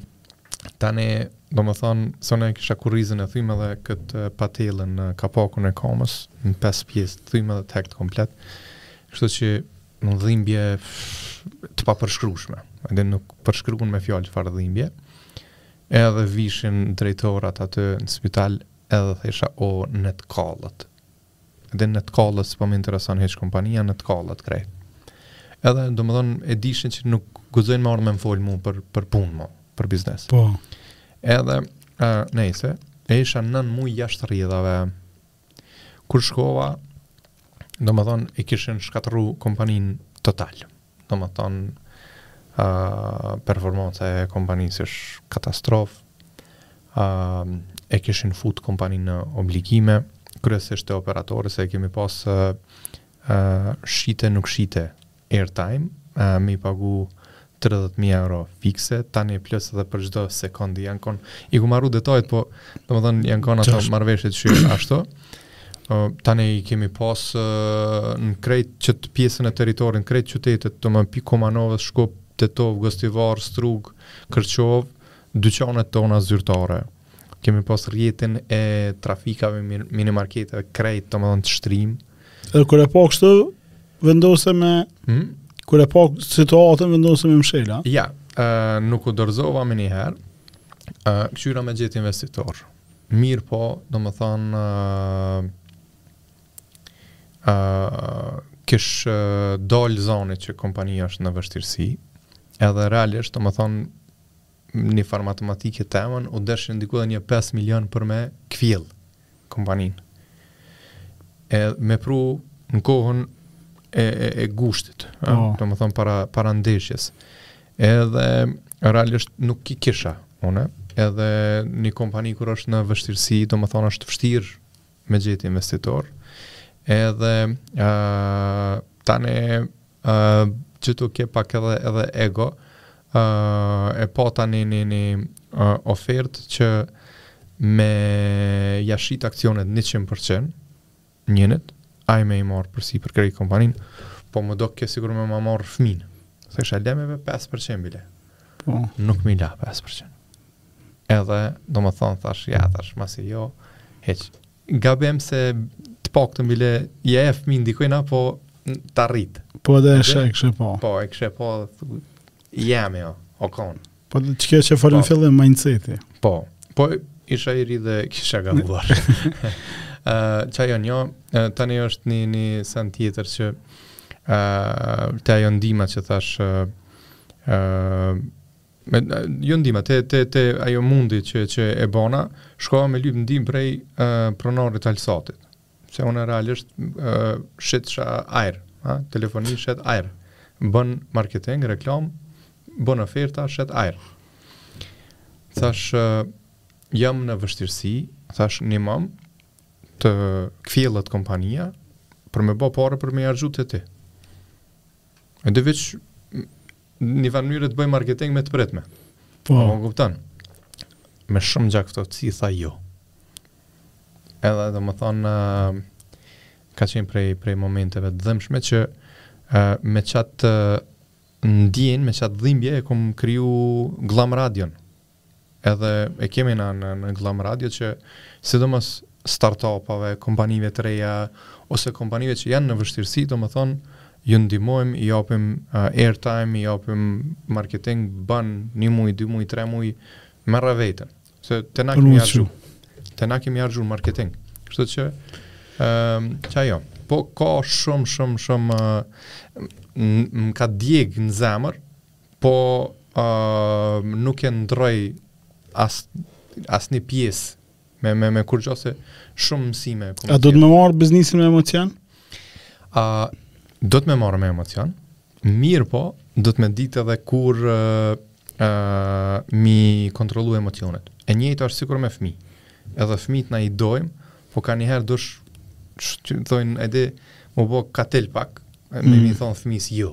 B: tani domethonë, se e kisha kurrizin e thyme edhe këtë patelën në kapakun e kamës, në pesë pjesë, thyme edhe të hekt komplet, kështu që Në dhimbje të papërshkrushme, edhe nuk përshkruhen me fjalë çfarë dhimbje, edhe vishin drejtorat aty në spital edhe thesha o ne të kallet. Edhe ne të kallet s'po më intereson hiç kompania ne të kallet krejt. Edhe domethonë e dishin që nuk guzojnë marrë me më folë mu për, për punë mu, për biznes.
A: Po.
B: Edhe, uh, nejse, e isha nan muj jashtë rrjedhave, Kur shkova, domethonë, e kishin shkatrru kompaninë total. Domethonë, uh, performanca e kompanisë ish katastrofë, uh, e kishin fut kompaninë në obligime, kryesisht te operatorët, se e kemi pas uh, shite nuk shite Airtime, me i pagu tridhjetë mijë euro fikse, tani plus edhe për çdo sekondë janë kon i kum harru detajet, po domethënë janë kon ato marrëveshje të vështira ashtu. Uh, tani i kemi pas uh, në krejt qët pjesën e territorin, krejt qytetet, domethënë pi Kumanovës, Shkup, Tetovë, Gostivar, Strug, Kërqovë, dyqanet tona zyrtare. Kemi pas rrjetin e trafikave minimarketeve, krejt domethënë të shtrimë,
A: Dhe kur e pa kështu, vendose me
B: hmm?
A: kur e pa situatën vendose me mshela.
B: Ja, uh, nuk u dorëzova menjëherë. Uh, këqyra me gjetë investitor. Mirëpo, domethonë, uh, uh, kish uh, dolë zoni që kompania është në vështirësi, edhe realisht, domethonë, një farë matematike temen, u deshën diku edhe një 5 milion për me kfillë. kompaninë e me pru në kohën e, e, e gushtit, ëh, po. domethon para para ndeshjes. Edhe realisht nuk i kisha unë, edhe një kompani kur është në vështirësi, domethon është vështirë me gjetë investitor. Edhe ëh tani Ëh, qëtu ke pak edhe edhe ego. Ëh, e pa tani një një uh, ofertë që me ja shit aksionet 100% njënit, ai me i marr përsipër krejt kompaninë, po m'u doke sikur me ma marr fëmijën. Thashë lemi veç 5% bile. Po. Nuk m'i la 5%. Edhe, domethonë, thash, ja, thash, masi jo, hiç, Gabim se të paktën bile ja ep fëmijën dikujna, po ta rrit.
A: Po edhe e sheh, e kështu po.
B: Po, e kështu po, jam jo, o konë.
A: Po të që që falën po. fillim, mindseti.
B: Po, po isha i ri edhe kisha gabuar. uh, qa jo njo, uh, tani është një, një sen tjetër që uh, te ajo ndihma që thash uh, uh, me jo ndihma te te te ajo mundi që që e bona shkova me lyp ndihmë prej uh, pronarit t'Alsatit se unë realisht uh, shitsha ajr ha telefoni shet ajr bën marketing reklam bën oferta shet ajr thash uh, jam në vështirësi thash nimom të kfillet kompania për me bo pare për me i arxhu te ti edhe veç një farë mënyre të bëj marketing me të pritme. Po. Po kupton. Me shumë gjakftohtësi tha jo. Edhe domethonë uh, ka qenë prej prej momenteve të dhëmshme që uh, me çat uh, ndjenjë, me çat dhimbje e kum kriju Glam Radion. edhe e kemi na në, në Glam Radio që sidomos startupave, kompanive të reja ose kompanive që janë në vështirësi, domethonë, ju ndihmojmë, i japim uh, airtime, i japim marketing, ban një muj, dy muj, tre muj, merre veten. Se të na kemi arxhu, tana kemi arxhu marketing. Kështu që, um, që ajo, po ka shumë, shumë, shumë, uh, më ka djeg në zemër, Po uh, nuk e ndroj as asnji pjesë me me me kurgjo se shumë mësime ku
A: A do ti me marr biznesin me emocion?
B: A uh, do ti me marr me emocion? Mirëpo, do ti me ditë edhe kur uh, uh, mi kontrollu emocionet. E njëjtë është sikur me fëmijë. Edhe fëmijët na i dojmë, po kanjëherë duhesh, që të edhe, me bo katil pak, me mm. mi thonë
A: fëmijës jo.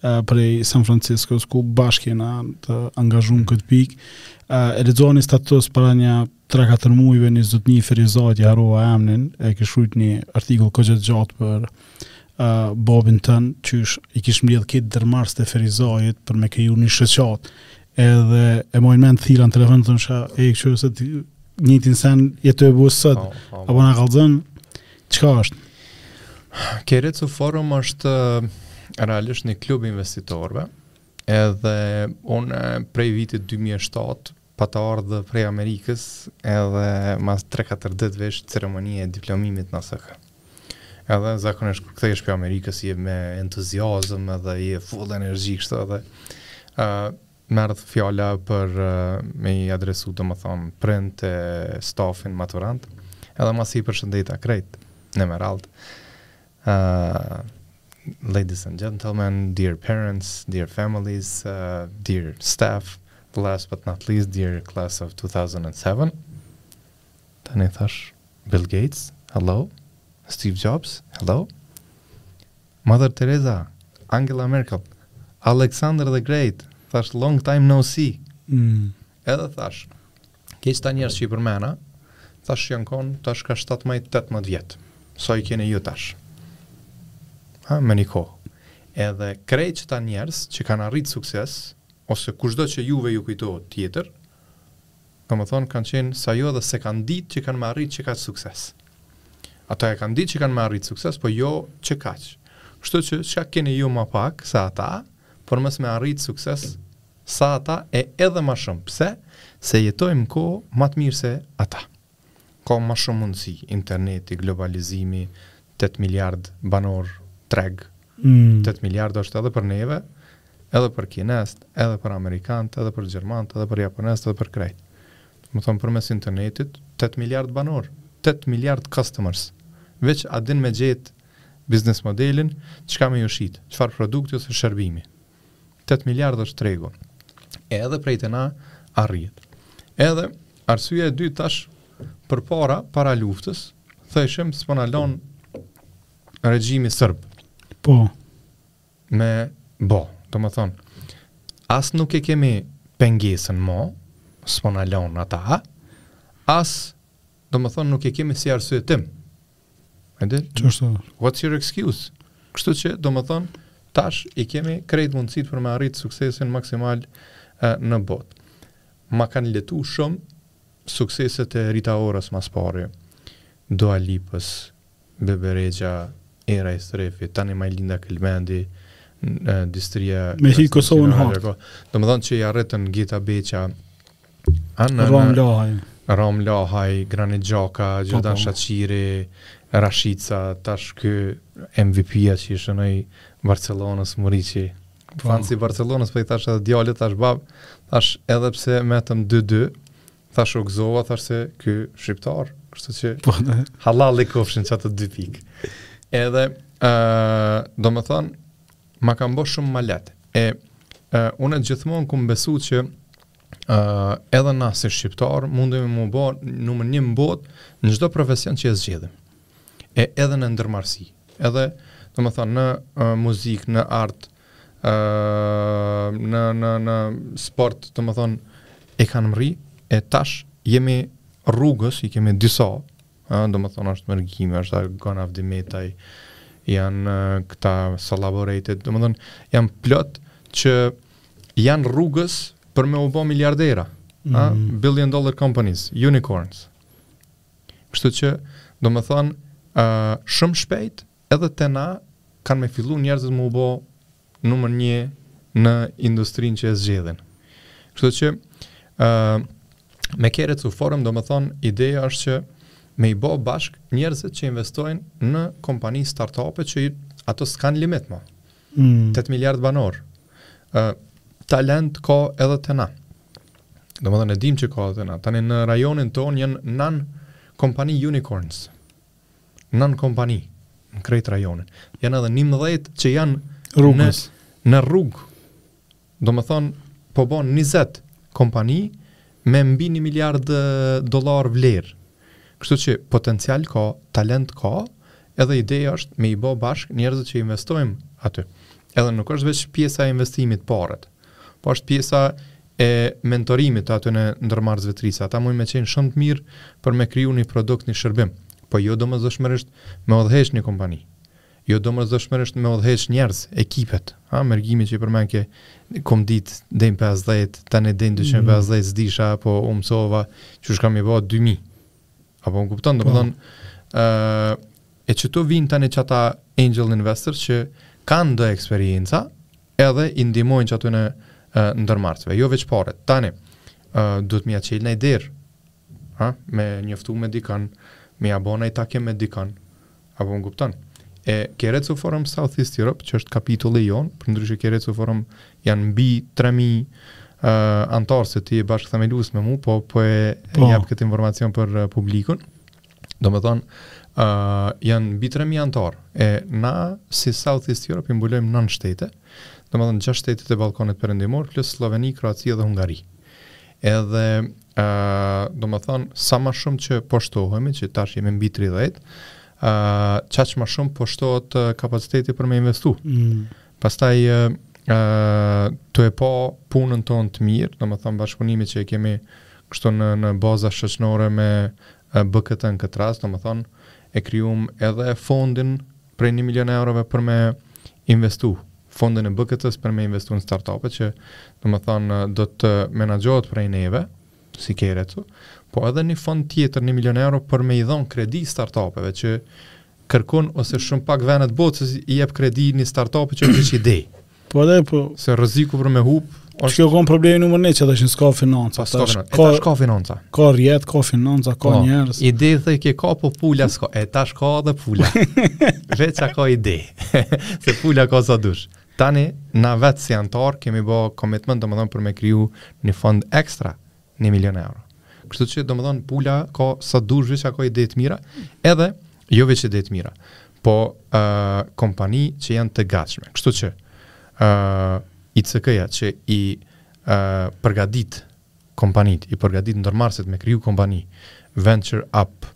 A: prej San Franciscos ku bashkë jena të angazhuar në këtë pikë. E lexova ni status para një 3-4 muajve në zot një ferizajas i harrova emrin, e kish shkruajt një artikull koxha t' gjatë për uh, babin tan që i kish mbledh këtë ndërmarrës të Ferizajit për me kriju një shoqatë edhe e mojnë men të thira në telefon të nësha e i këshu se të njëjtin sen jeni tu e bo sot
B: oh, oh,
A: apo nga kalëzën Çka është?
B: Keiretsu Forum është realisht një klub investitorëve, edhe unë prej vitit 2007 pata ardhë prej Amerikës edhe mas 3-4 ditëve ish ceremonia e diplomimit në ASK. Edhe zakonisht kur kthehesh prej Amerikës je me entuziazëm edhe je full energji kështu edhe uh, Merrsha fjalën për me i adresu domethënë prindët e stafin, maturantët. Edhe masi i përshëndeta krejt normal. Uh, ladies and gentlemen, dear parents, dear families, uh, dear staff, last but not least, dear class of 2007. Tani thash Bill Gates, hello. Steve Jobs, hello. Mother Teresa, Angela Merkel, Alexander the Great, thash long time no see.
A: Mm.
B: Edhe thash, krejt qeta njerëz që i përmena, thash janë kon, thash ka 17-18 vjet. Sa i keni ju tash? Ha, në një kohë. Edhe krejt qeta njerëz që kanë arrit sukses, ose kushdo që juve ju kujtohet tjetër, Domethënë kanë qenë sa ju edhe s'e kanë ditë që kanë me arrit qekaq sukses. Ata e kanë ditë që kanë me arrit sukses, po jo qekaq. Kështu që çka keni ju ma pak se ata, për mos me arrit sukses sa ata e edhe ma shumë. Pse? Se jetojmë n'kohë ma të mirë se ata. Ka ma shumë mundësi, interneti, globalizimi, tetë miliardë banorë, treg, tetë miliardë është edhe për neve, edhe për kinezët, edhe për amerikanët, edhe për gjermanët, edhe për japonezët, edhe për krejt. Domethonë përmes internetit, tetë miliardë banorë, tetë miliardë customers. Veç a din me gjetë biznes modelin, çka me ju shit, çfarë produkti ose shërbimi. 8 miliard është tregu. Edhe prej te na arrihet. Edhe arsyeja e dytë tash përpara, para luftës, thojshëm s'po na lon regjimi serb.
A: Po.
B: Me bo, domethonë, as nuk e kemi pengesën mo, s'po na lon ata, as domethonë nuk e kemi si arsyetim.
A: Ende, çështë.
B: What's your excuse? Kështu që, domethonë, tash i kemi krejt mundësit për me arritë suksesin maksimal e, në botë. Ma kanë letu shumë sukseset e Rita Orës mas pari, Dua Lipës, Bebe Rexha, Era Istrefi, tani Majlinda Kelmendi, Distria...
A: Me hi Kosovën hot.
B: Domethonë që i arritën Geta Beqa, Anë,
A: Ramë Lahaj.
B: Ramë Lahaj, Granit Xhaka, po, Xherdan
A: po.
B: Shaqiri, Rashica, tash ky MVP-a që i shënoj Barcelonës, Muriqi.
A: Po.
B: Fans i Barcelonës, për po i tash edhe djalit, tash bab, tash edhe pse metëm 2-2, tash u gëzova, tash se ky shqiptar, kështu që
A: po,
B: halal i kofshin që atë dy pikë. Edhe, uh, domethonë, ma kanë bo shumë ma letë. E, uh, unë gjithmonë kum besu që uh, edhe na si shqiptar mundemi me u bo numër një n'botë në çdo profesion që e zgjedhim e edhe në ndërmarrësi edhe domethonë në uh, muzik, në art uh, në, në, në sport domethonë e kanë mrri e tash jemi rrugës i kemi disa uh, domethonë është Mërgimi është Agon Avdimetaj janë uh, këta Solaborate domethonë janë plot që janë rrugës për me u bo miliardera, mm -hmm. a,
A: mhm.
B: billion dollar companies, unicorns. Kështu që, domethonë, uh, shumë shpejt, edhe te na, kanë me fillu njerëzit me u bo numër një në industrin që e zgjedhin. Kështu që, uh, me Keiretsu Forum, domethonë, ideja është që me i bo bashk njerëzit që investojnë në kompani start-upe që ato s'kanë limit mo.
A: Mm.
B: 8 miliard banor. Ë uh, talent ka edhe te na. Domethonë e dim që ka edhe te na. Tani në rajonin ton janë nan kompani unicorns. Nan kompani në krejt rajonin. Janë edhe 11 që janë në, në rrugë Domethënë, po bon 20 kompani me mbi 1 miliard dollar vlerë. Kështu që potencial ka, talent ka, edhe ideja është me i bo bashkë njerëzit që investojmë aty. Edhe nuk është veç pjesa e investimit paret, po është pjesa e mentorimit të atyne ndërmarrësve të ri, se. Ata mun me qenë shumë të mirë për me kriju një produkt, një shërbim, po jo domosdoshmërisht me udhëheq një kompani. Jo domosdoshmërisht me udhëheq njerëz, ekipet, a, menaxhimin që e përmende, kom dit, deri n' 50, tani deri n' 250, mm. s'disha, apo u mësova, qysh ka me u bo, 2000. Apo më kupton, domethonë, e qaty vijnë tani që ata angel investors që kanë do eksperienca, edhe i ndihmojnë qatyne ndërmarrësve, jo veç pare. Tani, uh, duhet me ia çelë naj derë, ha? me njëftu me dikan, me ia bo naj takim me dikan, Apo më kupton? E Keiretsu Forum South East Europe, që është kapitulli jonë, përndryshe Keiretsu Forum janë mbi 3.000 uh, antarë se ti je bashkëthemelus me mu, po, po e, po. e jap këtë informacion për uh, publikun. Domethonë, uh, janë mbi 3.000 antarë, e na si South East Europe i mbulojmë nan shtete, domethonë 6 shtetet e Ballkanit Perëndimor, plus Sloveni, Kroacia dhe Hungari. Edhe ë domethon sa ma shumë që po shtohemi, që tash jemi mbi 30, ë qaq ma shumë po shtohet kapaciteti për me investu. Mm. Pastaj ë tu e pa punën tonë të mirë, domethon bashkëpunimi që e kemi kështu në në baza shoqnore me BKT në këtë rast, domethon e krijum edhe fondin prej 1 milion eurove për me investu fondin e BKT-së për me investu në startup-e që domethonë do të menaxhohet prej neve, si Keiretsu, po edhe një fond tjetër, një milion euro për me i dhonë kredi startup-eve që kërkun ose shumë pak vene t'botës s'i jep kredi një startup-i që është ide.
A: Po edhe po...
B: Se rreziku për me hup,
A: Është kjo qenë problemi numër 1 që tash s'ka financa.
B: S'ka financa. Ka s'ka financa.
A: Ka rrjet, ka financa, ka po, njerëz.
B: Ide the ke ka po pula s'ka. E tash ka edhe pula. Veç a ka ide. Se pula ka sa dush. Tani na vetë si antar kemi bo komitment domethënë për me kriju një fond ekstra 1 milion euro. Kështu që domethënë pula ka sa dush veç a ka ide të mira, edhe jo veç ide të mira, po ë uh, kompani që janë të gatshme. Kështu që ë uh, ICK-ja që i ë uh, përgatit kompanit, i përgatit ndërmarrësit me kriju kompani, venture up,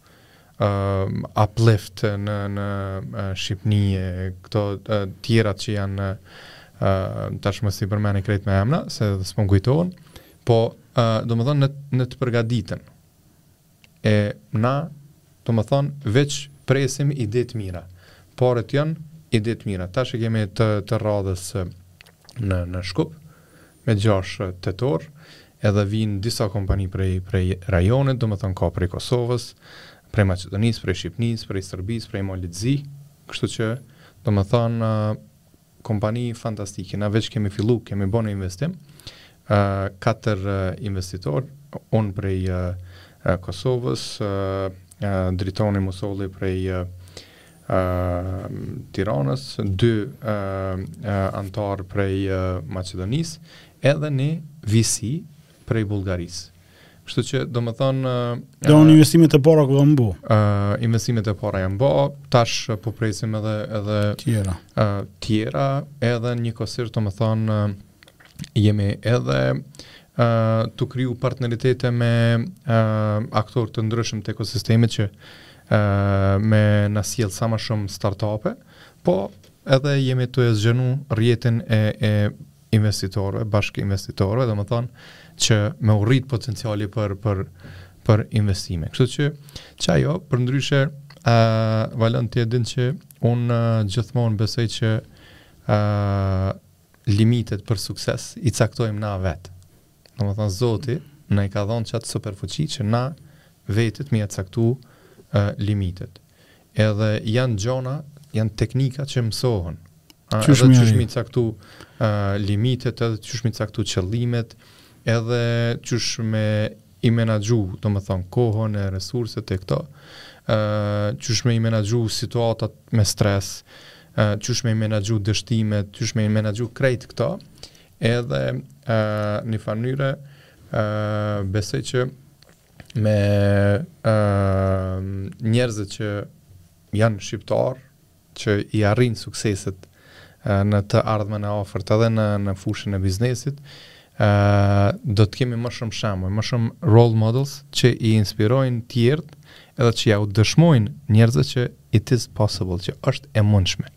B: uh, uplift në në uh, Shqipni, këto uh, tjerat që janë uh, tash mos i përmeni krejt me emna, se s'po m'kujtohen, Po, uh, domethonë në, na t'u përgaditën. E na, domethonë, veç presim ide të mira. Paret janë, idetë mira. Tash e kemi të, të radhës në, në Shkup, me gjashtë tetor, edhe vinë disa kompani prej, prej rajonit, domethonë ka prej Kosovës, prej Maqedonisë, prej Shqipnisë, prej Sërbisë, prej Malit Zi, kështu që, domethonë, kompani fantastike. Na veç kemi fillu, kemi bo një investim, katër investitorë, unë prej Kosovës, Dritoni Musolli prej Tiranës, dy anëtarë prej Maqedonisë, edhe një VC, prej Bullgarisë. Kështu që
A: domethonë... Domethonë investimet e para u kanë bo?
B: Uh, investimet e para janë bo, tash po presim edhe, edhe
A: tjera.
B: Uh, tjera, edhe njëkohësisht domethonë uh, jemi edhe uh, t'u kriju partneritete me uh, aktorë të ndryshëm të ekosistemit që uh, me na sjell sa ma shumë start-upe, po edhe jemi t'u e zgjanu rrjetin e, e investitorëve, bashkëinvestitorëve, domethonë që me u rritë potenciali për, për, për investime. Kështu që, që ajo, përndryshe, uh, Valon, ti e din që unë uh, gjithmonë besoj që uh, limitet për sukses i caktojmë na vetë. Domethonë, Zoti, na i ka dhonë qatë superfuqi që na vetes me ia caktu uh, limitet. Edhe janë gjana, janë teknika që mësohen. A, qysh edhe qysh me i caktu a, limitet, edhe qysh me i caktu qëllimet, edhe qysh me i menaxhu, domethonë, kohën e resurset e këto, a, qysh me i menaxhu situatat me stres, a, qysh me i menaxhu dështimet, qysh me i menaxhu krejt këto, edhe a, një farë njëre, a, besoj që me uh, njerëzit që janë shqiptarë që i arrijnë sukseset uh, në të ardhmen e afërt edhe në në fushën e biznesit uh, do të kemi më shumë shembuj, më shumë role models që i inspirojnë tjerët edhe që iau dëshmojnë njerëzit që it is possible, që është e mundshme.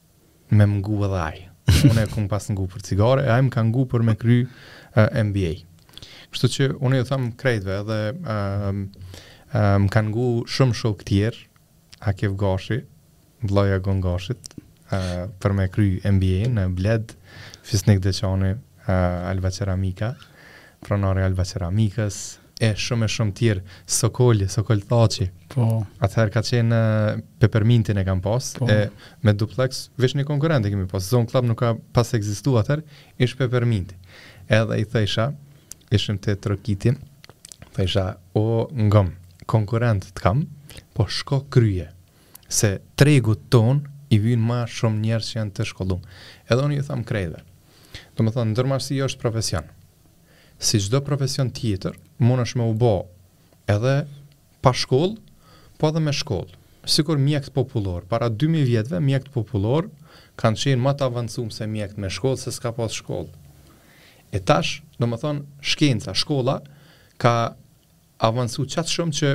A: me
B: më ngu edhe ai. Unë e kom pas ngu për cigare, e ai më ka ngu për me kry uh, MBA. Kështu që unë ju thom krejtve edhe uh, uh, më kanë ngu shumë shokë tjerë, Akif Gashi, vllai i Agon Gashit, uh, për me kry MBA në Bled, Fisnik Deçani, uh, Alba Ceramika, pronari Alba Ceramikës, e shumë e shumë tjerë, Sokoli, Sokol Thaçi.
A: Po.
B: Atëherë ka qenë në Pepermintin e kam pas,
A: po.
B: e me Duplex veç një konkurrent e kemi pas. Zone Club nuk ka pas ekzistu atëherë, ish Peperminti. Edhe i thësha, ishim te Trokiti, thësha o ngom, konkurrent të kam, po shko krye se tregut ton i vijnë ma shumë njerëz që janë të shkollum. Edhe unë i tham krejve. Domethënë ndërmarrësi është profesion. si çdo profesion tjetër, mundesh me u bo edhe pa shkollë, po edhe me shkollë. Sikur mjekët popullorë, para 2000 vjetëve mjekët popullorë kanë qenë ma të avancum se mjekët me shkollë, se s'ka pas shkollë. E tash, domethënë, shkenca, shkolla ka avancu qaq shumë që,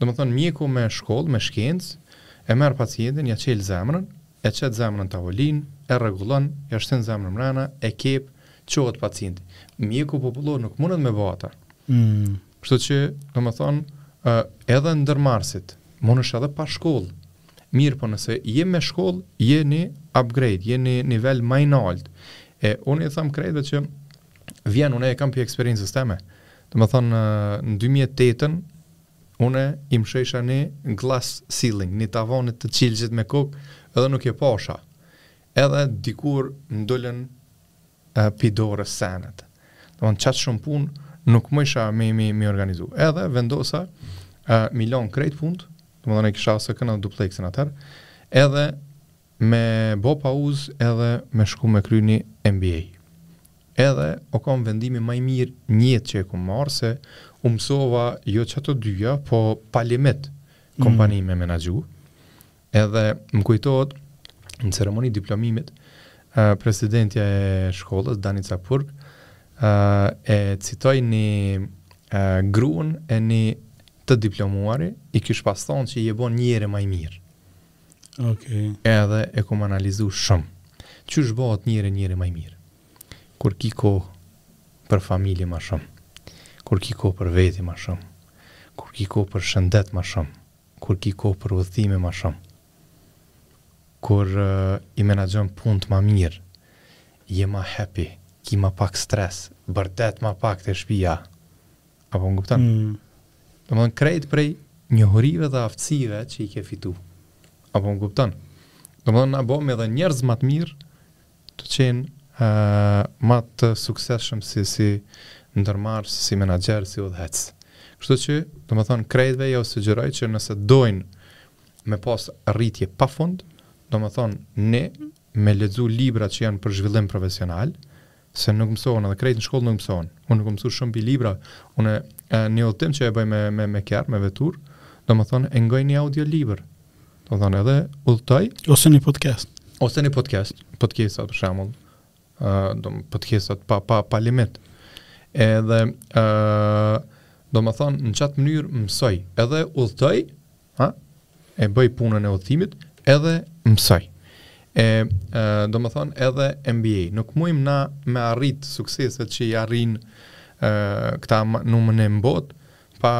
B: domethonë, mjeku me shkollë, me shkencë, e merr pacientin, ja çel zemrën, e qet zemrën n'tavolinë, e rregullon, ja shtin zemrën mrena, e kep, çohet pacienti. Mjeku popullor nuk mundet me ba ata.
A: Mm.
B: Kështu që, domethonë, edhe ndërmarrësi, mundesh edhe pa shkollë, mirëpo nëse je me shkollë, je një upgrade, je një nivel ma i naltë. E unë i tham krejtve që vijnë, unë e kam prej eksperiencës teme, Domethonë, në 2008-ën, unë i mshojsha një glass ceiling, një tavanit të qelqit me kokë, edhe nuk e pasha. Edhe dikur m'dolën prej dore senet. Domethonë qaq shumë punë, nuk mujsha me i mi organizu. Edhe vendosa e, mi lan krejt punët, domethonë e kisha ose kena Duplexin atëherë, edhe Me bo pauzë edhe me shku me kry ni MBA. Edhe o kon vendimi ma i mir n'jetë që e kom marrë se u mësova jo qato dyja po pa limit kompani me menaxhu. Edhe më kujtohet në ceremoni t'diplomimit presidentja e shkollës Danica Purg e citoj ni grunë e ni të diplomuari i kish pas thonë që u bo njeri ma i mirë. Okej.
A: Okay.
B: Edhe e kom analizu shumë. Qysh bohet njeri njeri ma i mirë. Kur ki kohë për familje ma shumë. Kur ki kohë për veti ma shumë. Kur ki kohë për shëndet ma shumë. Kur ki kohë për udhëtime ma shumë. Kur uh, i menaxhon punët ma mirë, je ma happy, ki ma pak stres, bërtet ma pak te shpia. Apo më kupton?
A: Mm.
B: Domethënë krejt prej njohurive dhe aftësive që i ke fitu. Apo më kupton? Domethënë na bohmi edhe njerëz ma të mirë tu qenë uh, ma të suksesshëm si si ndërmarrës, si menaxher, si udhëheqës. Kështu që, domethënë krejtve jau sugjeroj që nëse dojnë me pas rritje pa fund, domethënë ne me lexu libra që janë për zhvillim profesional, se nuk msohen edhe krejt në shkollë nuk msohen. Unë kom mësu shumë pi libra, unë në udhëtim që e bëj me me me kerr, me veturë, domethënë e ngoj një audio libër. Domethënë edhe udhëtoj
A: ose një podcast.
B: Ose një podcast, podcast për shembull. ë uh, do podcasta pa pa pa limit. Edhe ë uh, domethënë në qat mënyrë mësoj, edhe udhëtoj, ha? E bëj punën e udhëtimit, edhe mësoj. E, e domethënë edhe MBA. Nuk mujmë na me arrit sukseset që i arrin e, këta number one n'botë, pa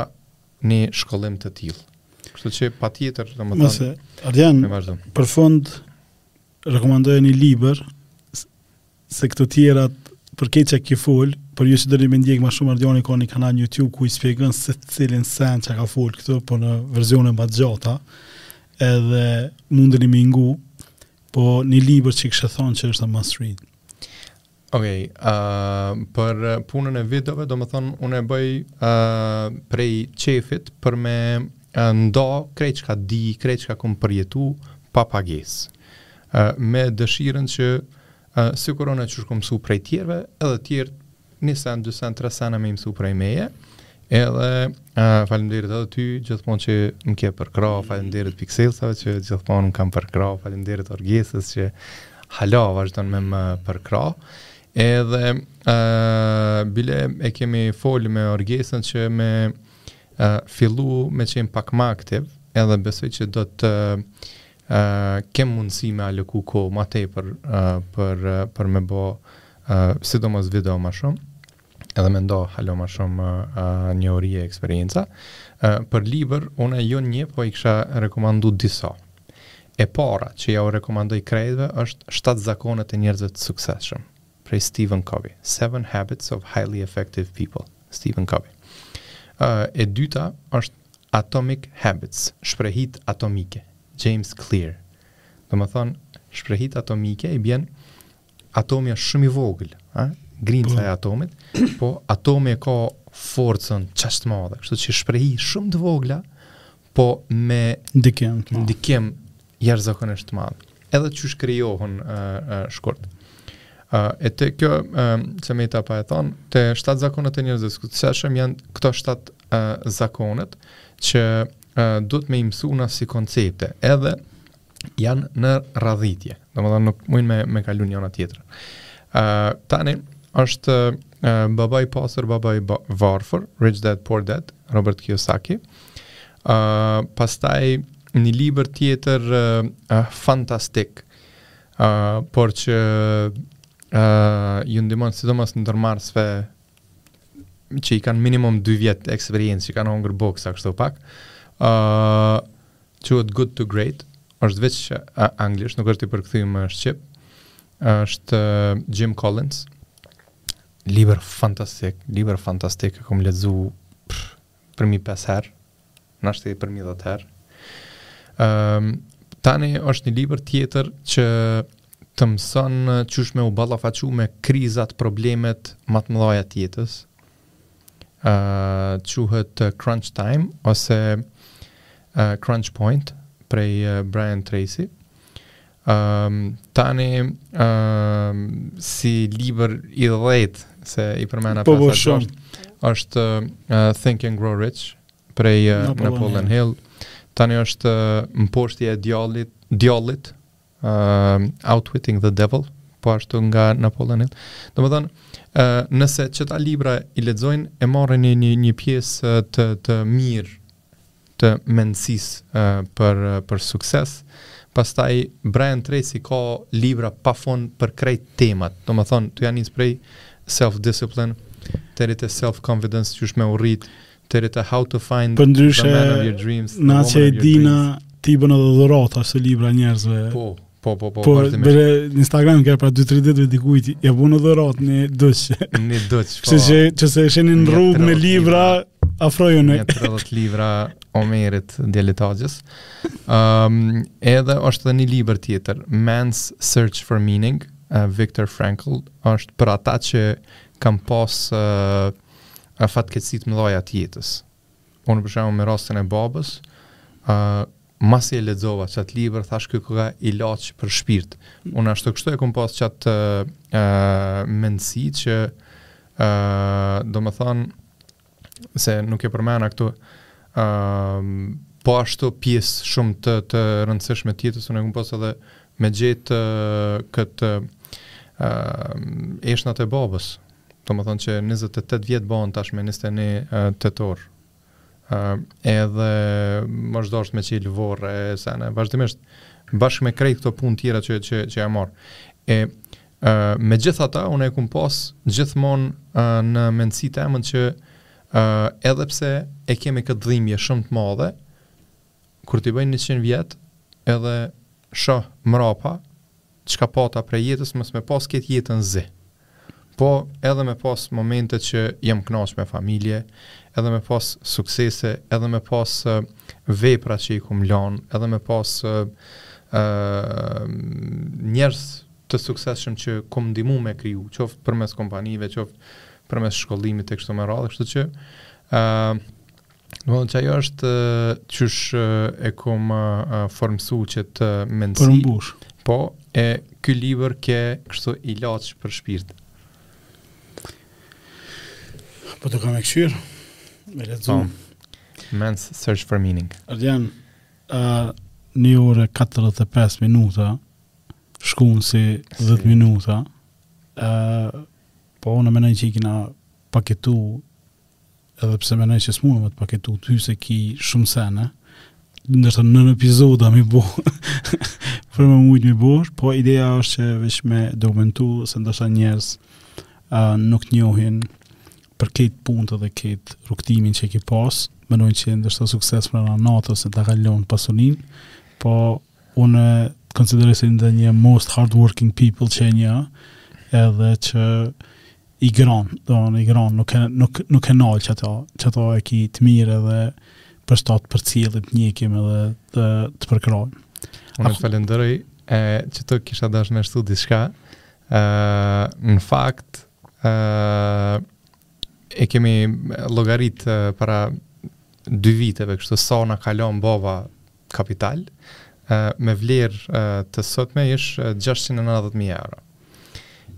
B: një shkollim të tillë. Kështu që patjetër,
A: domethënë, Ardian, për fund, rekomandona një libër, Se këto tjerat, për krejt çka ki fol, për ju që doni me ndjek ma shumë Ardiani ka një kanal në YouTube ku i shpjegon secilin sen çka ka fol këtu, po në verzione ma t'gjata, edhe mundeni me i ngu, po një libër që kishe thonë që është must read.
B: Ok, uh, për punën e videove, domethënë, unë e bëj uh, prej qejfit për me uh, nda krejt çka di, krejt çka kom përjetu, pa pagesë. me dëshirën që sikur unë qysh kom mësu prej tjerve, edhe tjerët një sen, dy sen, tre sene me mësu prej meje, edhe uh, falimderit edhe ty gjithmonë që më ke përkrah, falimderit Pikselsave që gjithmonë më kanë përkrah, falimderit Orgesës që hala vazhdon me më përkrah, edhe uh, bile e kemi fol me Orgesën që me uh, fillu me qenë pak më aktiv, edhe besoj që do të uh, kem mundësi me aloku kohë ma tepër për, për me bo sidomos video ma shumë edhe me nda hala ma shumë njohuri e eksperienca për libër unë jo një po i kisha rekomandu disa e para që jua rekomandoj krejtve është 7 zakonet e njerëzve të suksesshëm prej Stephen Covey, Seven Habits of Highly Effective People, Stephen Covey. Uh, e dyta është Atomic Habits, shprehitë atomike, James Clear. Domethënë, shprehitë atomike i bjen atomi është shumë i vogël, a? grinca e po. atomit, po atomi e ka forcën qaq të madhe, kështu që shprehi shumë të vogla, po me
A: ndikim,
B: po. ndikim jashtëzakonisht të madh. Edhe qysh krijohen uh, uh, shkurt. Uh, e te kjo, uh, se mbeta pa e thonë, te shtatë zakonet e njerëzve të suksesshëm janë këto shtatë uh, zakonet që uh, duhet me i mësu na si koncepte, edhe janë në radhitje, domethanë nuk mujnë me, me kalu njana tjetrën. Uh, tani, është uh, baba i pasur, baba i ba varfër, Rich Dad, Poor Dad, Robert Kiyosaki. Uh, pastaj, një libër tjetër uh, uh, fantastik, uh, por që uh, ju ndihmon sidomos ndërmarrësve që i kanë minimum 2 vjet eksperiencë, që i kanë hongër boksa, kështu pak, uh, Quhet Good to Great, është veç anglisht, nuk është i përkthym në shqip. Është Jim Collins. Libër fantastik, libër fantastik, e kom lexu përmi pesë herë, nashta përmi dhetë herë. Um, tani është një libër tjetër që të mëson qysh me u ballafaqu me krizat, problemet, ma të mëdhaja të jetës, quhet Crunch Time ose Crunch Point prej Brian Tracy. Um, tani um, si libër i dhjetë se i përmena
A: po, po pas po, është
B: uh, Think and Grow Rich prej uh, Napoleon, Napoleon Hill. Hill tani është uh, mposhtja e djallit djallit uh, Outwitting the Devil, po ashtu nga Napoleon Hill. Domethënë, uh, nëse qëta libra i lexojnë, e marrin një, një, një pjesë të, të mirë të mendësisë uh, për, për sukses, pastaj Brian Tracy ka libra pafund për krejt temat, domethënë, tuj ja nisë prej self-discipline, deri te self-confidence, qysh me u rritë, Deri te how to find
A: the man of your dreams. Përndryshe, na që e dina, ti i bën edhe dhuratë do libra njerëzve.
B: Po, po, po, po,
A: po vazhdimisht. Po, në Instagram ka para 2-3 ditëve dikujt, ja bëne dhuratë një dëqë.
B: Një dëqë,
A: po. Pse që, që se i sheh në rrugë me libra, afrojën
B: në... Një 30 libra Omerit, djalit të axhës. Um, edhe është dhe një libër tjetër, Man's Search for Meaning, uh, Viktor Frankl, është për ata që kanë pas... Uh, ë fatkeqësi të mëdhaja të jetës. Unë për shembull me rastin e babës, ë masi e lexova qat libër, thash ky koka ilaç për shpirt. Unë ashtu kështu e kom pas qat ë mendësi që ë domethonë se nuk e përmena këtu ë po ashtu pjesë shumë të të rëndësishme të jetës unë e kom pas edhe me gjet këtë ë eshtnat e babës domethënë që njëzet e tetë vjet bëhen tashmë njëzet e një tetor. ë edhe më është dashur me çel vorre e sene vazhdimisht bashkë me krejt këto punë tjera që që që i marr. E ë me gjithë ata unë e kum pas gjithmonë në mendësi të emën që ë edhe pse e kemi këtë dhimbje shumë të madhe kur t'i bëj 100 vjet edhe shoh mrapa çka pata prej jetës mos me pas këtë jetë n'zi. Po edhe me pas momente që jam knaq me familje, edhe me pas suksese, edhe me pas uh, vepra që i kum lan, edhe me pas uh, uh, njerëz të suksesshëm që kum ndihmu me kriju, qoftë përmes kompanive, qoftë përmes shkollimit e kështu me radhë, kështu që uh, Mendoj qajo është qysh e kom formësu qat mendësi.
A: Për mbush.
B: Po, e ky libër ke kështu ilaç për shpirt.
A: Po ta kam dëshirë me e lexu.
B: Po, man's search for meaning.
A: Ardian, uh, një orë 45 minuta, shkun' si 10 minuta, uh, po mendoj që i kina paketu Edhe pse mendoj që s'mundem me të paketu ty se ki shumë sene, ndoshta nëntë epizoda mi bo, për me mujtë mi bo, po ideja është që veç me dokumentu se ndoshta njerëz uh, nuk t'njohin për ketë punët dhe ketë rrugëtimin që ki pas, mendojnë që ndoshta sukses përnatës e ta ka lon pasuninë, po unë t'konsideroj si një most hardworking people që njoh, edhe që i grahi, domethënë i grahi, nuk e, nuk, nuk e nal qato, qato e ki të mirë edhe për qato t'përcjellim, të ndjekim edhe të, të përkrahim.
B: Unë të falënderoj e, qato kisha dash me shtu diçka, e, në fakt, e, e kemi llogarit e, para dy viteve, kështu sa na ka lon baba kapital me vlerë të sotme ish 690 mijë euro.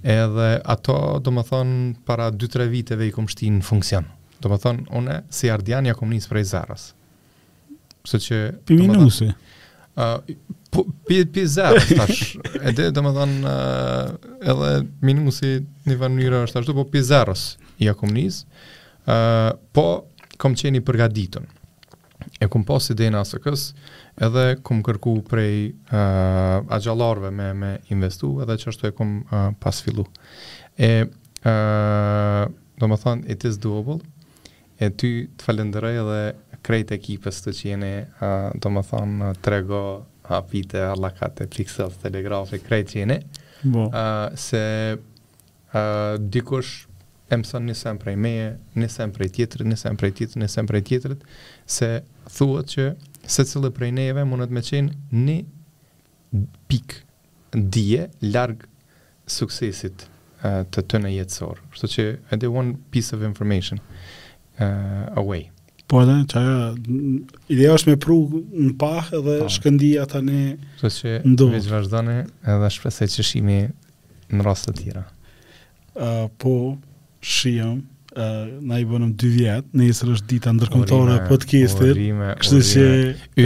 B: Edhe ato, domethënë, para 2-3 viteve i kom shti në funksion. Domethënë, une, si Ardian, ja kom nis prej zeros. Se që...
A: Pi minusit.
B: Uh, po, pi, pi zeros, tash. Edhe, domethënë, uh, edhe minusi në njëfarë mënyre është ashtu, po pi zeros ja kom nis. Uh, po, kom qeni përgatitun. e kum pas idenë e ASK-s, edhe kum kërku prej uh, agjallarve me, me investu, edhe që ashtu e kum uh, pas fillu. E, uh, domethënë, it is doable, e ty të falënderoj edhe krejt ekipës tonde që jeni, uh, domethënë, Trego, hapite, Hallakate, Pixels, Telegrafi, krejt që jeni, uh, se Dikush e mëson një sen prej meje, një sen prej tjetrit, një sen prej tjetrit, një sen prej tjetrit, se thuhet që secili prej neve mundet me qenë një pik dije larg suksesit tënë jetësor. Kështu që edhe one piece of information uh, away.
A: Po edhe, që aja, ideja është me pru në pah edhe pa.
B: Po.
A: shkëndija tani ndodhë.
B: Kështu që,
A: me
B: veç vazhdojmë edhe shpresoj që shihmi në raste të tjera.
A: Uh, po, shihem, na i bëmë dy vjet, nesër është dita ndërkombëtare e podcastit. Kështu që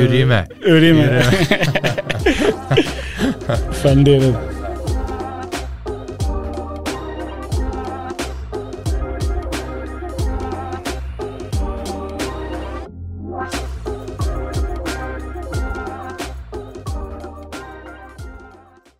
B: urime. Urime.
A: Faleminderit.